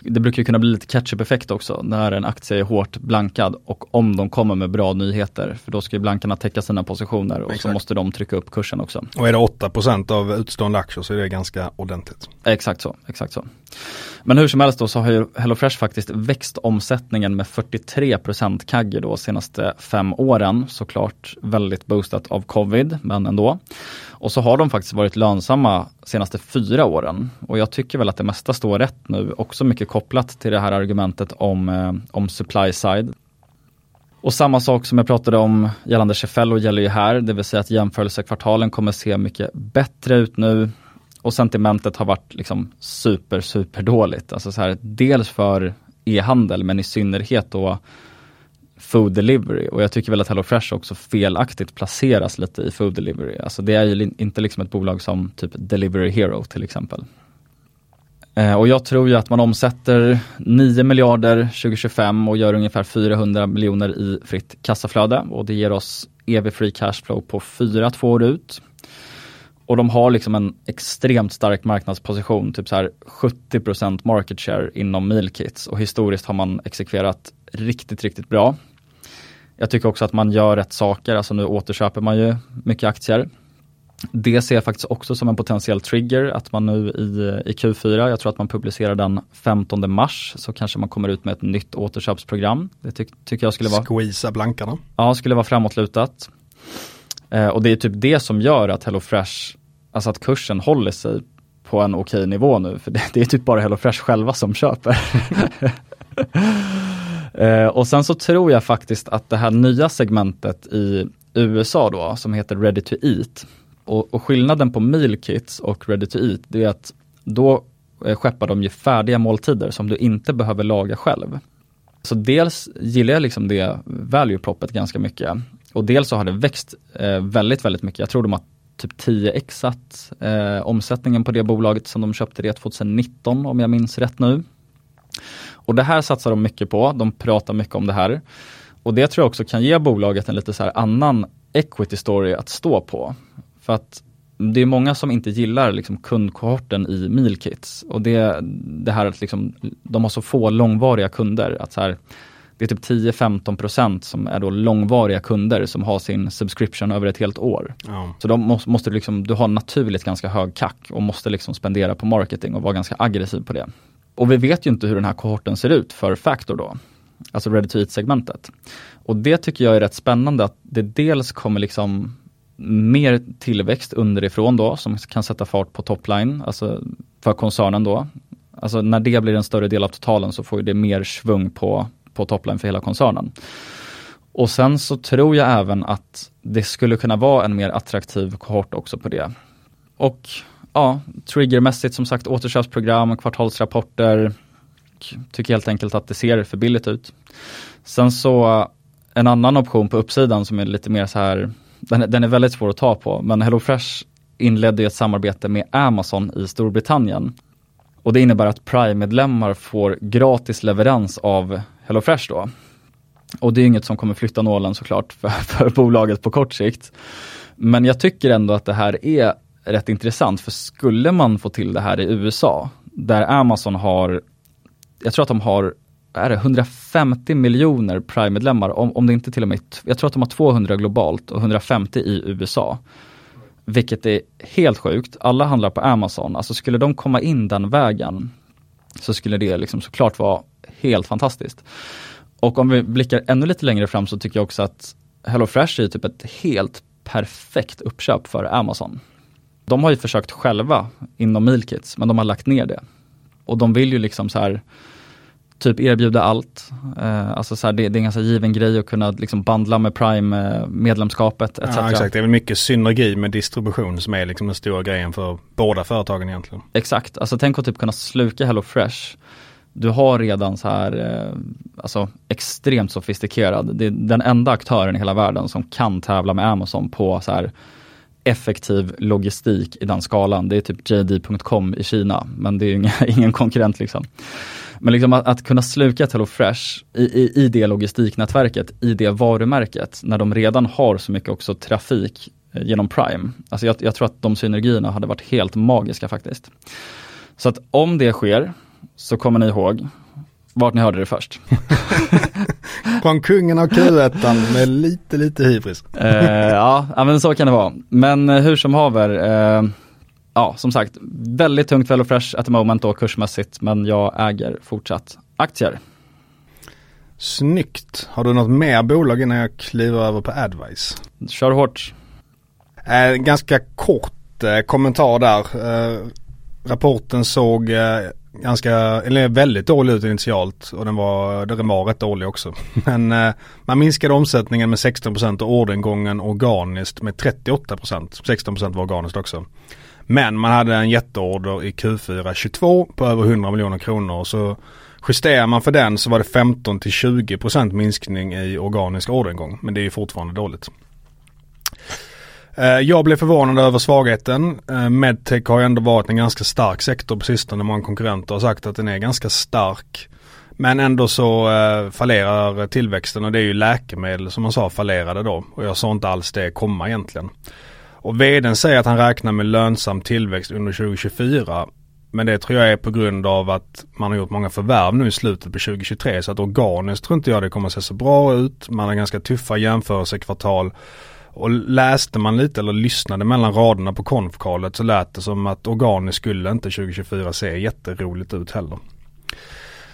Det brukar kunna bli lite catch-up-effekt också när en aktie är hårt blankad och om de kommer med bra nyheter. För då ska ju blankarna täcka sina positioner och så Exakt. måste de trycka upp kursen också. Och är det 8% av utstående aktier så är det ganska ordentligt. Exakt så, exakt så. Men hur som helst då så har ju HelloFresh faktiskt växt omsättningen med 43% CAGR då senaste fem åren. Såklart väldigt boostat av covid, men ändå. Och så har de faktiskt varit lönsamma senaste fyra åren. Och jag tycker väl att det mesta står rätt nu, också mycket kopplat till det här argumentet om, eh, om supply side. Och samma sak som jag pratade om gällande Cefello gäller ju här, det vill säga att jämförelsekvartalen kommer se mycket bättre ut nu. Och sentimentet har varit liksom super, super dåligt. Alltså så här, dels för e-handel men i synnerhet då food delivery. Och jag tycker väl att HelloFresh också felaktigt placeras lite i food delivery. Alltså det är ju inte liksom ett bolag som typ Delivery Hero till exempel. Eh, och jag tror ju att man omsätter 9 miljarder 2025 och gör ungefär 400 miljoner i fritt kassaflöde och det ger oss EV free cashflow på 4-2 år ut. Och de har liksom en extremt stark marknadsposition, typ så här 70% market share inom meal kits och historiskt har man exekverat riktigt, riktigt bra. Jag tycker också att man gör rätt saker, alltså nu återköper man ju mycket aktier. Det ser jag faktiskt också som en potentiell trigger att man nu i, i Q4, jag tror att man publicerar den 15 mars, så kanske man kommer ut med ett nytt återköpsprogram. Det ty tycker jag skulle vara Squeeza blankarna. Ja, skulle vara framåtlutat. Eh, och det är typ det som gör att HelloFresh, alltså att kursen håller sig på en okej nivå nu. För det, det är typ bara HelloFresh själva som köper. eh, och sen så tror jag faktiskt att det här nya segmentet i USA då, som heter Ready to Eat. Och, och skillnaden på meal kits och Ready to Eat, det är att då eh, skeppar de ju färdiga måltider som du inte behöver laga själv. Så dels gillar jag liksom det value propet ganska mycket. Och dels så har det växt eh, väldigt, väldigt mycket. Jag tror de har typ 10xat eh, omsättningen på det bolaget som de köpte det 2019 om jag minns rätt nu. Och det här satsar de mycket på. De pratar mycket om det här. Och det tror jag också kan ge bolaget en lite så här annan equity story att stå på. För att det är många som inte gillar liksom kundkohorten i Mealkits. Och det, det här att liksom, de har så få långvariga kunder. att så här, det är typ 10-15% som är då långvariga kunder som har sin subscription över ett helt år. Ja. Så de måste, måste liksom, du har naturligt ganska hög kack och måste liksom spendera på marketing och vara ganska aggressiv på det. Och vi vet ju inte hur den här kohorten ser ut för Factor då. Alltså ready to eat-segmentet. Och det tycker jag är rätt spännande att det dels kommer liksom mer tillväxt underifrån då som kan sätta fart på topline, alltså för koncernen då. Alltså när det blir en större del av totalen så får ju det mer svung på, på topline för hela koncernen. Och sen så tror jag även att det skulle kunna vara en mer attraktiv kohort också på det. Och ja, triggermässigt som sagt återköpsprogram, kvartalsrapporter. Tycker helt enkelt att det ser för billigt ut. Sen så en annan option på uppsidan som är lite mer så här, den, den är väldigt svår att ta på, men HelloFresh inledde ju ett samarbete med Amazon i Storbritannien. Och det innebär att Prime-medlemmar får gratis leverans av HelloFresh då. Och det är inget som kommer flytta nålen såklart för, för bolaget på kort sikt. Men jag tycker ändå att det här är rätt intressant, för skulle man få till det här i USA, där Amazon har, jag tror att de har är det 150 miljoner Prime-medlemmar, om, om det inte till och med, jag tror att de har 200 globalt och 150 i USA. Vilket är helt sjukt, alla handlar på Amazon, alltså skulle de komma in den vägen så skulle det liksom såklart vara helt fantastiskt. Och om vi blickar ännu lite längre fram så tycker jag också att HelloFresh är typ ett helt perfekt uppköp för Amazon. De har ju försökt själva inom Mealkits, men de har lagt ner det. Och de vill ju liksom så här typ erbjuda allt. Eh, alltså så här, det, det, är en ganska given grej att kunna liksom bandla med Prime-medlemskapet etc. Ja exakt, det är väl mycket synergi med distribution som är liksom den stora grejen för båda företagen egentligen. Exakt, alltså tänk att typ kunna sluka HelloFresh. Du har redan så här, eh, alltså extremt sofistikerad, det är den enda aktören i hela världen som kan tävla med Amazon på så här effektiv logistik i den skalan. Det är typ JD.com i Kina, men det är ingen, ingen konkurrent liksom. Men liksom att, att kunna sluka ett HelloFresh i, i, i det logistiknätverket, i det varumärket, när de redan har så mycket också trafik eh, genom Prime. Alltså jag, jag tror att de synergierna hade varit helt magiska faktiskt. Så att om det sker, så kommer ni ihåg vart ni hörde det först. Från kungen av Q1 med lite, lite hybris. eh, ja, men så kan det vara. Men eh, hur som haver, eh, ja som sagt, väldigt tungt för HelloFresh at the moment då kursmässigt, men jag äger fortsatt aktier. Snyggt. Har du något mer bolag innan jag kliver över på Advice? Kör hårt. Eh, ganska kort eh, kommentar där. Eh, rapporten såg eh, ganska, eller väldigt dålig ut initialt och den var, den var rätt dålig också. Men eh, man minskade omsättningen med 16% och orderingången organiskt med 38%. 16% var organiskt också. Men man hade en jätteorder i Q4 22 på över 100 miljoner kronor. Så justerar man för den så var det 15 till 20 procent minskning i organisk orderingång. Men det är ju fortfarande dåligt. Eh, jag blev förvånad över svagheten. Eh, medtech har ju ändå varit en ganska stark sektor på sistone. Många konkurrenter har sagt att den är ganska stark. Men ändå så eh, fallerar tillväxten och det är ju läkemedel som man sa fallerade då. Och jag sa inte alls det komma egentligen. Och vdn säger att han räknar med lönsam tillväxt under 2024. Men det tror jag är på grund av att man har gjort många förvärv nu i slutet på 2023. Så att organiskt tror inte jag det kommer att se så bra ut. Man har ganska tuffa jämförelsekvartal. Och läste man lite eller lyssnade mellan raderna på konfkalet så lät det som att organiskt skulle inte 2024 se jätteroligt ut heller.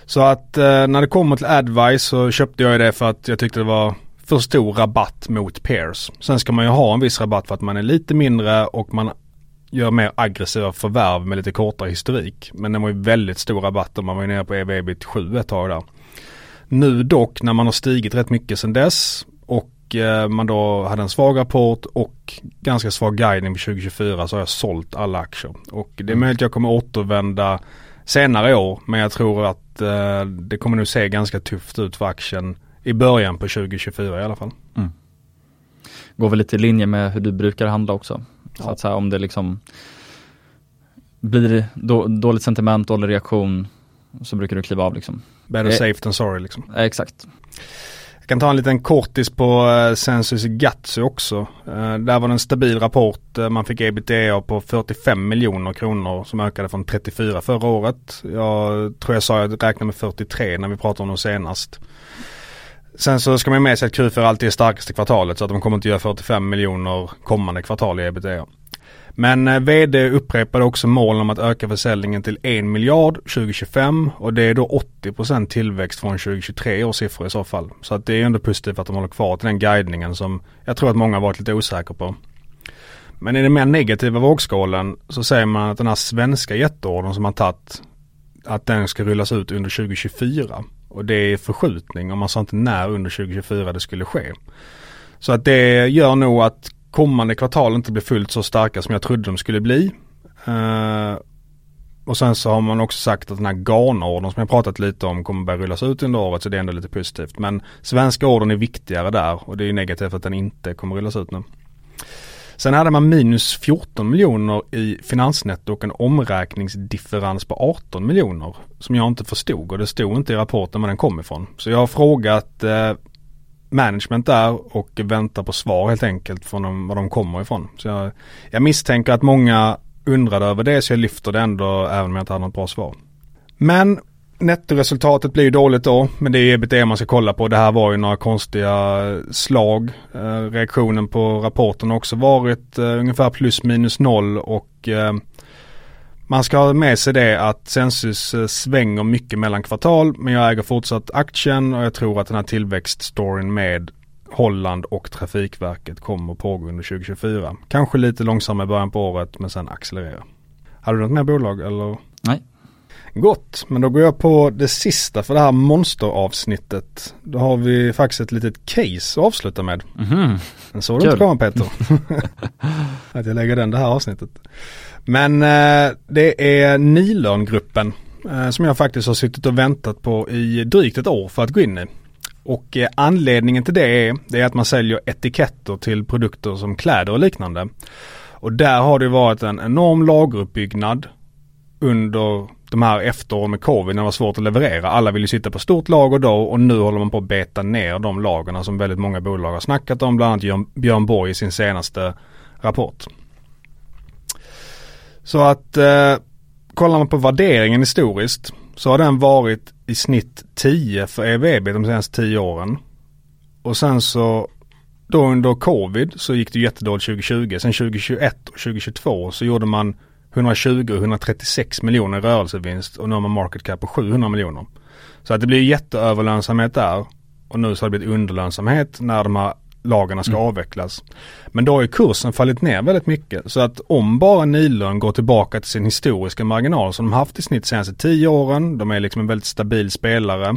Så att eh, när det kommer till Advice så köpte jag det för att jag tyckte det var för stor rabatt mot peers. Sen ska man ju ha en viss rabatt för att man är lite mindre och man gör mer aggressiva förvärv med lite kortare historik. Men det var ju väldigt stor rabatt och man var ju nere på ev ebit 7 ett tag där. Nu dock när man har stigit rätt mycket sedan dess och eh, man då hade en svag rapport och ganska svag guidning på 2024 så har jag sålt alla aktier. Och det är möjligt att jag kommer återvända senare i år men jag tror att eh, det kommer nog se ganska tufft ut för aktien i början på 2024 i alla fall. Mm. Går väl lite i linje med hur du brukar handla också. Ja. Så att säga om det liksom blir då, dåligt sentiment, dålig reaktion så brukar du kliva av liksom. Better safe than sorry liksom. exakt. Jag kan ta en liten kortis på uh, Sensus Gatsu också. Där var det en stabil rapport. Man fick ebitda på 45 miljoner kronor som ökade från 34 förra året. Jag tror jag sa att jag räknade med 43 när vi pratade om dem senast. Sen så ska man med sig att Q4 alltid är starkaste kvartalet så att de kommer inte göra 45 miljoner kommande kvartal i ebitda. Men eh, vd upprepade också målen om att öka försäljningen till 1 miljard 2025 och det är då 80% tillväxt från 2023 års siffror i så fall. Så att det är ändå positivt att de håller kvar till den guidningen som jag tror att många varit lite osäkra på. Men i den mer negativa vågskålen så säger man att den här svenska jätteordern som man tagit att den ska rullas ut under 2024. Och det är förskjutning och man sa inte när under 2024 det skulle ske. Så att det gör nog att kommande kvartal inte blir fullt så starka som jag trodde de skulle bli. Uh, och sen så har man också sagt att den här Ghana-ordern som jag pratat lite om kommer börja rullas ut under året så det är ändå lite positivt. Men svenska ordern är viktigare där och det är negativt att den inte kommer rullas ut nu. Sen hade man minus 14 miljoner i finansnetto och en omräkningsdifferens på 18 miljoner som jag inte förstod och det stod inte i rapporten var den kom ifrån. Så jag har frågat eh, management där och väntar på svar helt enkelt från dem, var de kommer ifrån. Så jag, jag misstänker att många undrade över det så jag lyfter det ändå även om jag inte hade något bra svar. Men Nettoresultatet blir ju dåligt då, men det är ebitda man ska kolla på. Det här var ju några konstiga slag. Eh, reaktionen på rapporten har också varit eh, ungefär plus minus noll och eh, Man ska ha med sig det att Sensus svänger mycket mellan kvartal men jag äger fortsatt aktien och jag tror att den här tillväxtstoryn med Holland och Trafikverket kommer pågå under 2024. Kanske lite långsammare i början på året men sen accelerera. Hade du något mer bolag eller? Nej. Gott, men då går jag på det sista för det här monsteravsnittet. Då har vi faktiskt ett litet case att avsluta med. Mhm. Den såg du inte komma Peter. att jag lägger den det här avsnittet. Men eh, det är Nilörngruppen eh, som jag faktiskt har suttit och väntat på i drygt ett år för att gå in i. Och eh, anledningen till det är, det är att man säljer etiketter till produkter som kläder och liknande. Och där har det varit en enorm lageruppbyggnad under de här efteråren med covid när det var svårt att leverera. Alla vill ju sitta på stort lager då och nu håller man på att beta ner de lagerna som väldigt många bolag har snackat om. Bland annat Björn Borg i sin senaste rapport. Så att eh, kollar man på värderingen historiskt så har den varit i snitt 10 för EVB de senaste 10 åren. Och sen så då under covid så gick det jättedåligt 2020. Sen 2021 och 2022 så gjorde man 120 och 136 miljoner i rörelsevinst och nu har man market cap på 700 miljoner. Så att det blir jätteöverlönsamhet där och nu så har det blivit underlönsamhet när de här lagarna ska mm. avvecklas. Men då har ju kursen fallit ner väldigt mycket. Så att om bara Nilörn går tillbaka till sin historiska marginal som de haft i snitt senaste tio åren. De är liksom en väldigt stabil spelare.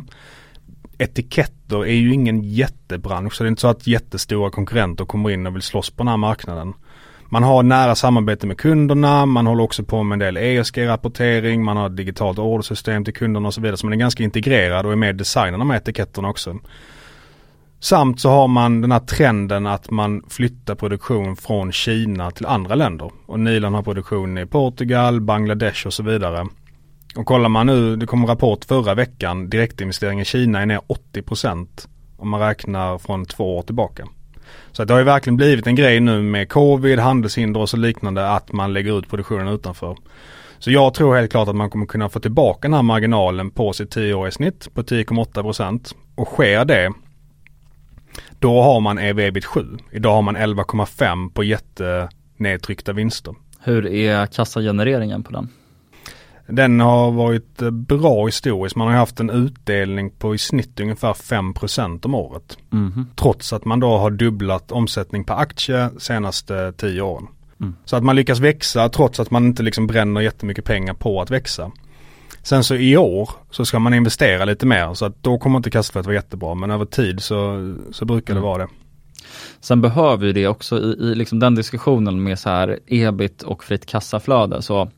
Etiketter är ju ingen jättebransch så det är inte så att jättestora konkurrenter kommer in och vill slåss på den här marknaden. Man har nära samarbete med kunderna, man håller också på med en del ESG-rapportering, man har digitalt ordersystem till kunderna och så vidare. Så man är ganska integrerad och är med i designen av etiketterna också. Samt så har man den här trenden att man flyttar produktion från Kina till andra länder. Och Nilan har produktion i Portugal, Bangladesh och så vidare. Och kollar man nu, det kom en rapport förra veckan, direktinvestering i Kina är ner 80% om man räknar från två år tillbaka. Så det har ju verkligen blivit en grej nu med covid, handelshinder och så liknande att man lägger ut produktionen utanför. Så jag tror helt klart att man kommer kunna få tillbaka den här marginalen på sitt 10-åriga snitt på 10,8 procent. och sker det då har man EV ebit 7. Idag har man 11,5 på jättenedtryckta vinster. Hur är kassagenereringen på den? Den har varit eh, bra historiskt. Man har haft en utdelning på i snitt ungefär 5% om året. Mm. Trots att man då har dubblat omsättning per aktie senaste 10 åren. Mm. Så att man lyckas växa trots att man inte liksom bränner jättemycket pengar på att växa. Sen så i år så ska man investera lite mer så att då kommer inte kassaflödet vara jättebra men över tid så, så brukar mm. det vara det. Sen behöver vi det också i, i liksom den diskussionen med så här ebit och fritt kassaflöde så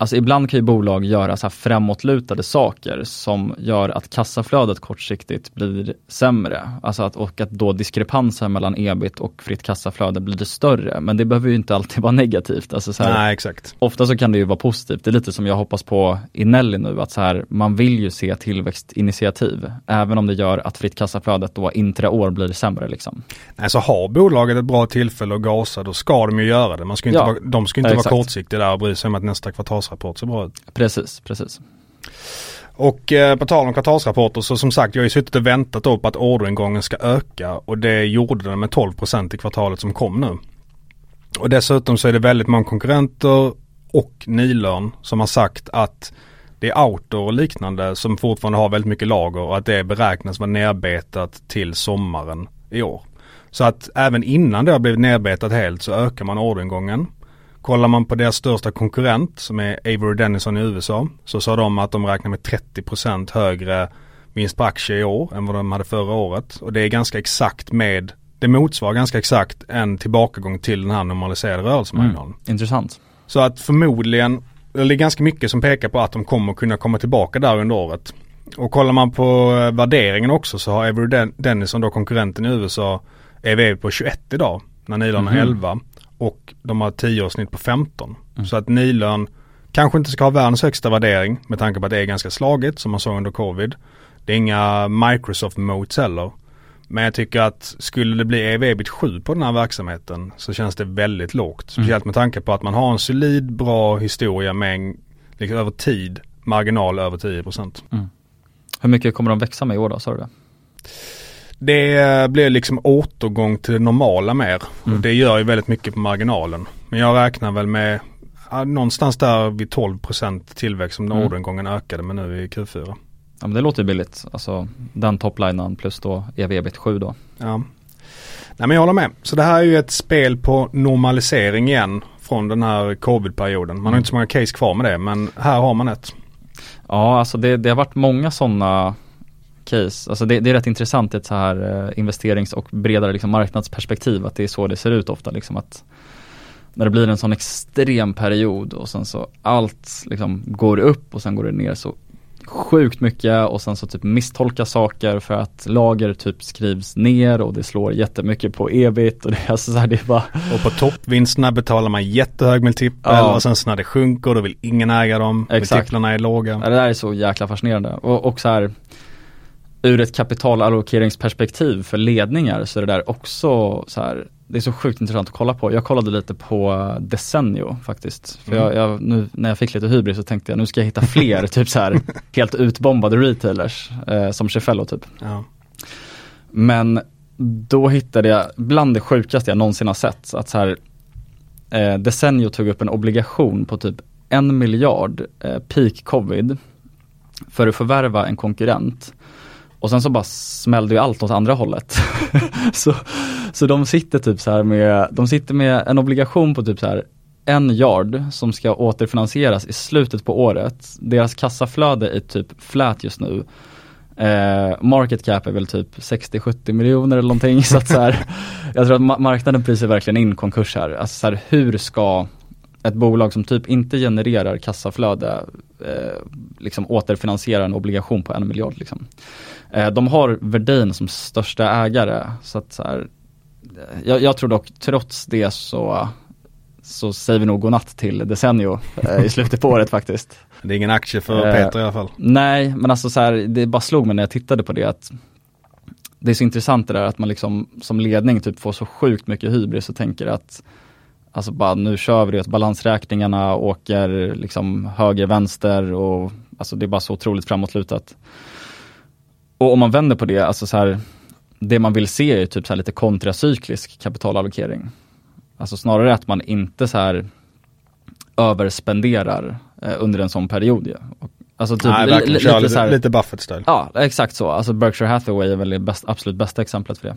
Alltså ibland kan ju bolag göra så här framåtlutade saker som gör att kassaflödet kortsiktigt blir sämre. Alltså att, och att då diskrepansen mellan ebit och fritt kassaflöde blir större. Men det behöver ju inte alltid vara negativt. Alltså så här, Nej, exakt. Ofta så kan det ju vara positivt. Det är lite som jag hoppas på i Nelly nu, att så här, man vill ju se tillväxtinitiativ. Även om det gör att fritt kassaflödet då intraår blir sämre. Liksom. Nej, så har bolaget ett bra tillfälle att gasa, då ska de ju göra det. Man ska inte ja, vara, de ska inte vara kortsiktiga där och bry sig om att nästa kvartal kvartalsrapport bra ut. Precis, precis. Och eh, på tal om kvartalsrapporter så som sagt jag har ju suttit och väntat då på att orderingången ska öka och det gjorde den med 12% i kvartalet som kom nu. Och dessutom så är det väldigt många konkurrenter och Nilörn som har sagt att det är outdoor och liknande som fortfarande har väldigt mycket lager och att det beräknas vara nedbetat till sommaren i år. Så att även innan det har blivit nedbetat helt så ökar man orderingången. Kollar man på deras största konkurrent som är Avery Dennison i USA så sa de att de räknar med 30% högre vinst på aktie i år än vad de hade förra året. Och det är ganska exakt med, det motsvarar ganska exakt en tillbakagång till den här normaliserade rörelsemarginalen. Mm, intressant. Så att förmodligen, det är ganska mycket som pekar på att de kommer kunna komma tillbaka där under året. Och kollar man på eh, värderingen också så har Avery Dennison då konkurrenten i USA EV på 21 idag när Nilan mm. 11. De har 10-årssnitt på 15. Mm. Så att Nilön kanske inte ska ha världens högsta värdering med tanke på att det är ganska slagigt som man såg under covid. Det är inga Microsoft modes heller. Men jag tycker att skulle det bli EV-bit 7 på den här verksamheten så känns det väldigt lågt. Mm. Speciellt med tanke på att man har en solid, bra historia med en, liksom över tid marginal över 10%. Mm. Hur mycket kommer de växa med i år då, sa du det? Det blir liksom återgång till det normala mer. Mm. Det gör ju väldigt mycket på marginalen. Men jag räknar väl med Ja, någonstans där vid 12% tillväxt som Mm. orderingången ökade med nu i Q4. Ja men det låter ju billigt. Alltså den toplinen plus då ev ebit 7 då. Ja. Nej men jag håller med. Så det här är ju ett spel på normalisering igen från den här covid-perioden. Man har inte så många case kvar med det men här har man ett. Ja alltså det, det har varit många sådana case. Alltså det, det är rätt intressant i ett så här eh, investerings och bredare liksom marknadsperspektiv att det är så det ser ut ofta liksom att när det blir en sån extrem period och sen så allt liksom går upp och sen går det ner så sjukt mycket och sen så typ misstolkas saker för att lager typ skrivs ner och det slår jättemycket på ebit och det är alltså så här, det är bara Och på toppvinsterna betalar man jättehög multipel Ja. och sen så när det sjunker då vill ingen äga dem. Exakt. Multiplarna är låga. Ja, det där är så jäkla fascinerande och, och så här ur ett kapitalallokeringsperspektiv för ledningar så är det där också så här det är så sjukt intressant att kolla på. Jag kollade lite på Desenio faktiskt. För jag, jag, nu när jag fick lite hybris så tänkte jag nu ska jag hitta fler typ så här helt utbombade retailers eh, som Cefello typ. Ja. Men då hittade jag bland det sjukaste jag någonsin har sett att så här eh, Desenio tog upp en obligation på typ en miljard eh, peak covid för att förvärva en konkurrent. Och sen så bara smällde ju allt åt andra hållet. så, så de sitter typ så här med, de sitter med en obligation på typ så här en yard som ska återfinansieras i slutet på året. Deras kassaflöde är typ flat just nu. Eh, market cap är väl typ 60-70 miljoner eller någonting. så att så här, jag tror att ma- marknaden prisar verkligen in konkurs här. Alltså så här, hur ska ett bolag som typ inte genererar kassaflöde eh, liksom återfinansiera en obligation på en miljard liksom. Eh, de har Verdin som största ägare så att så här, eh, jag, jag tror dock trots det så så säger vi nog godnatt till Desenio eh, i slutet på året faktiskt. Det är ingen aktie för Eh, Peter i alla fall. Nej, men alltså så här, det bara slog mig när jag tittade på det att det är så intressant det där att man liksom som ledning typ får så sjukt mycket hybris och tänker att Alltså bara nu kör vi det, att balansräkningarna åker liksom höger, vänster och alltså det är bara så otroligt framåtlutat. Och om man vänder på det, alltså så här, det man vill se är typ så här lite kontracyklisk kapitalallokering. Alltså snarare att man inte så här överspenderar eh, under en sån period. Ja. Och, alltså typ Nej, lite här, lite, lite Buffett-stil. Ja, exakt så. Alltså Berkshire Hathaway är väl det bäst, absolut bästa exemplet för det.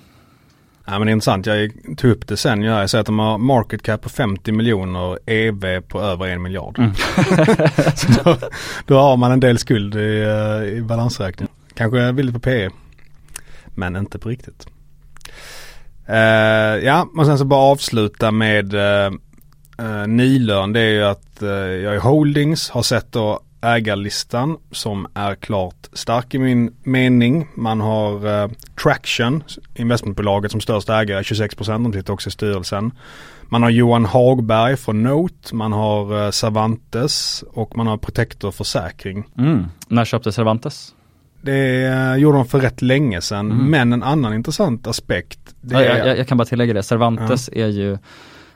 Ja men det är intressant, jag tog upp det sen. Jag säger att de har market cap på 50 miljoner, EV på över en miljard. Mm. så då, då har man en del skuld i, eh, i balansräkningen. Kanske billigt på PE. Men inte på riktigt. Eh, ja, och sen så bara avsluta med uh, uh, Nilörn. Det är ju att jag i Holdings har sett då ägarlistan som är klart stark i min mening. Man har eh, Traction, investmentbolaget som största ägare, 26%, de sitter också i styrelsen. Man har Johan Hagberg från Note, man har eh, Cervantes och man har Protector Försäkring. Mm. När köpte Cervantes? Det eh, gjorde de för rätt länge sedan, Mm. men en annan intressant aspekt. Ja, är, jag, jag, kan bara tillägga det, Cervantes är ju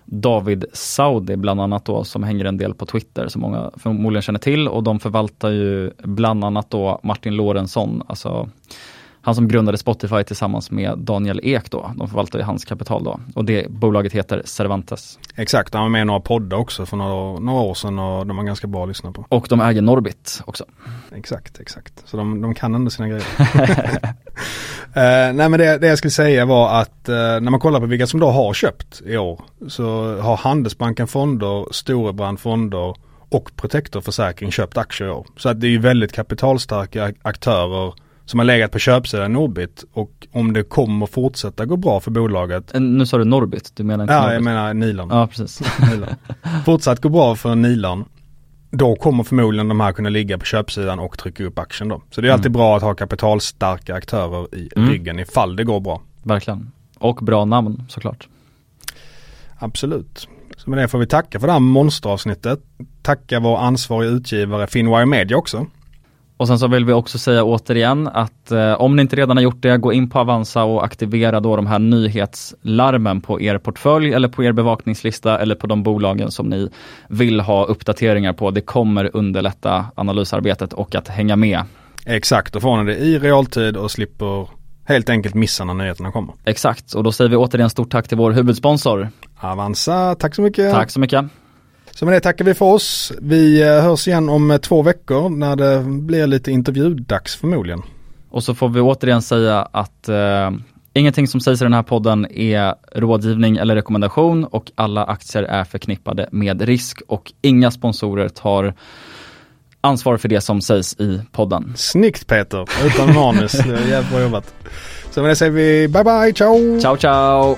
David Saudi bland annat då som hänger en del på Twitter som många förmodligen känner till. Och de förvaltar ju bland annat då Martin Lorentzon, alltså han som grundade Spotify tillsammans med Daniel Ek då. De förvaltar ju hans kapital då och det bolaget heter Cervantes. Exakt, han var med i några poddar också för några, några år sedan och de var ganska bra att lyssna på. Och de äger Norbit också. Exakt, exakt. Så de, de kan ändå sina grejer. Eh, nej men det, det jag skulle säga var att eh, när man kollar på vilka som då har köpt i år så har Handelsbanken fonder, Storebrand fonder och Protector Försäkring köpt aktier i år. Så att det är ju väldigt kapitalstarka aktörer som har legat på köpsidan Norbit och om det kommer fortsätta gå bra för bolaget Eh, Nu sa du Norbit, du menar inte Ja, Norbit? jag menar Nilan. Ja, precis. Nilan. Fortsatt gå bra för Nilan. Då kommer förmodligen de här kunna ligga på köpsidan och trycka upp aktien då. Så det är alltid bra att ha kapitalstarka aktörer i Mm. ryggen ifall det går bra. Verkligen. Och bra namn såklart. Absolut. Så med det får vi tacka för det här monsteravsnittet. Tacka vår ansvariga utgivare Finwire Media också. Och sen så vill vi också säga återigen att eh, om ni inte redan har gjort det, gå in på Avanza och aktivera då de här nyhetslarmen på er portfölj eller på er bevakningslista eller på de bolagen som ni vill ha uppdateringar på. Det kommer underlätta analysarbetet och att hänga med. Exakt, då får ni det i realtid och slipper helt enkelt missa när nyheterna kommer. Exakt, och då säger vi återigen stort tack till vår huvudsponsor. Avanza, tack så mycket. Tack så mycket. Så med det tackar vi för oss. Vi eh, hörs igen om eh, två veckor när det blir lite intervjudags förmodligen. Och så får vi återigen säga att eh, ingenting som sägs i den här podden är rådgivning eller rekommendation och alla aktier är förknippade med risk och inga sponsorer tar ansvar för det som sägs i podden. Snyggt Peter, utan manus. Jävligt bra jobbat. Så med det säger vi bye bye, ciao! Ciao ciao!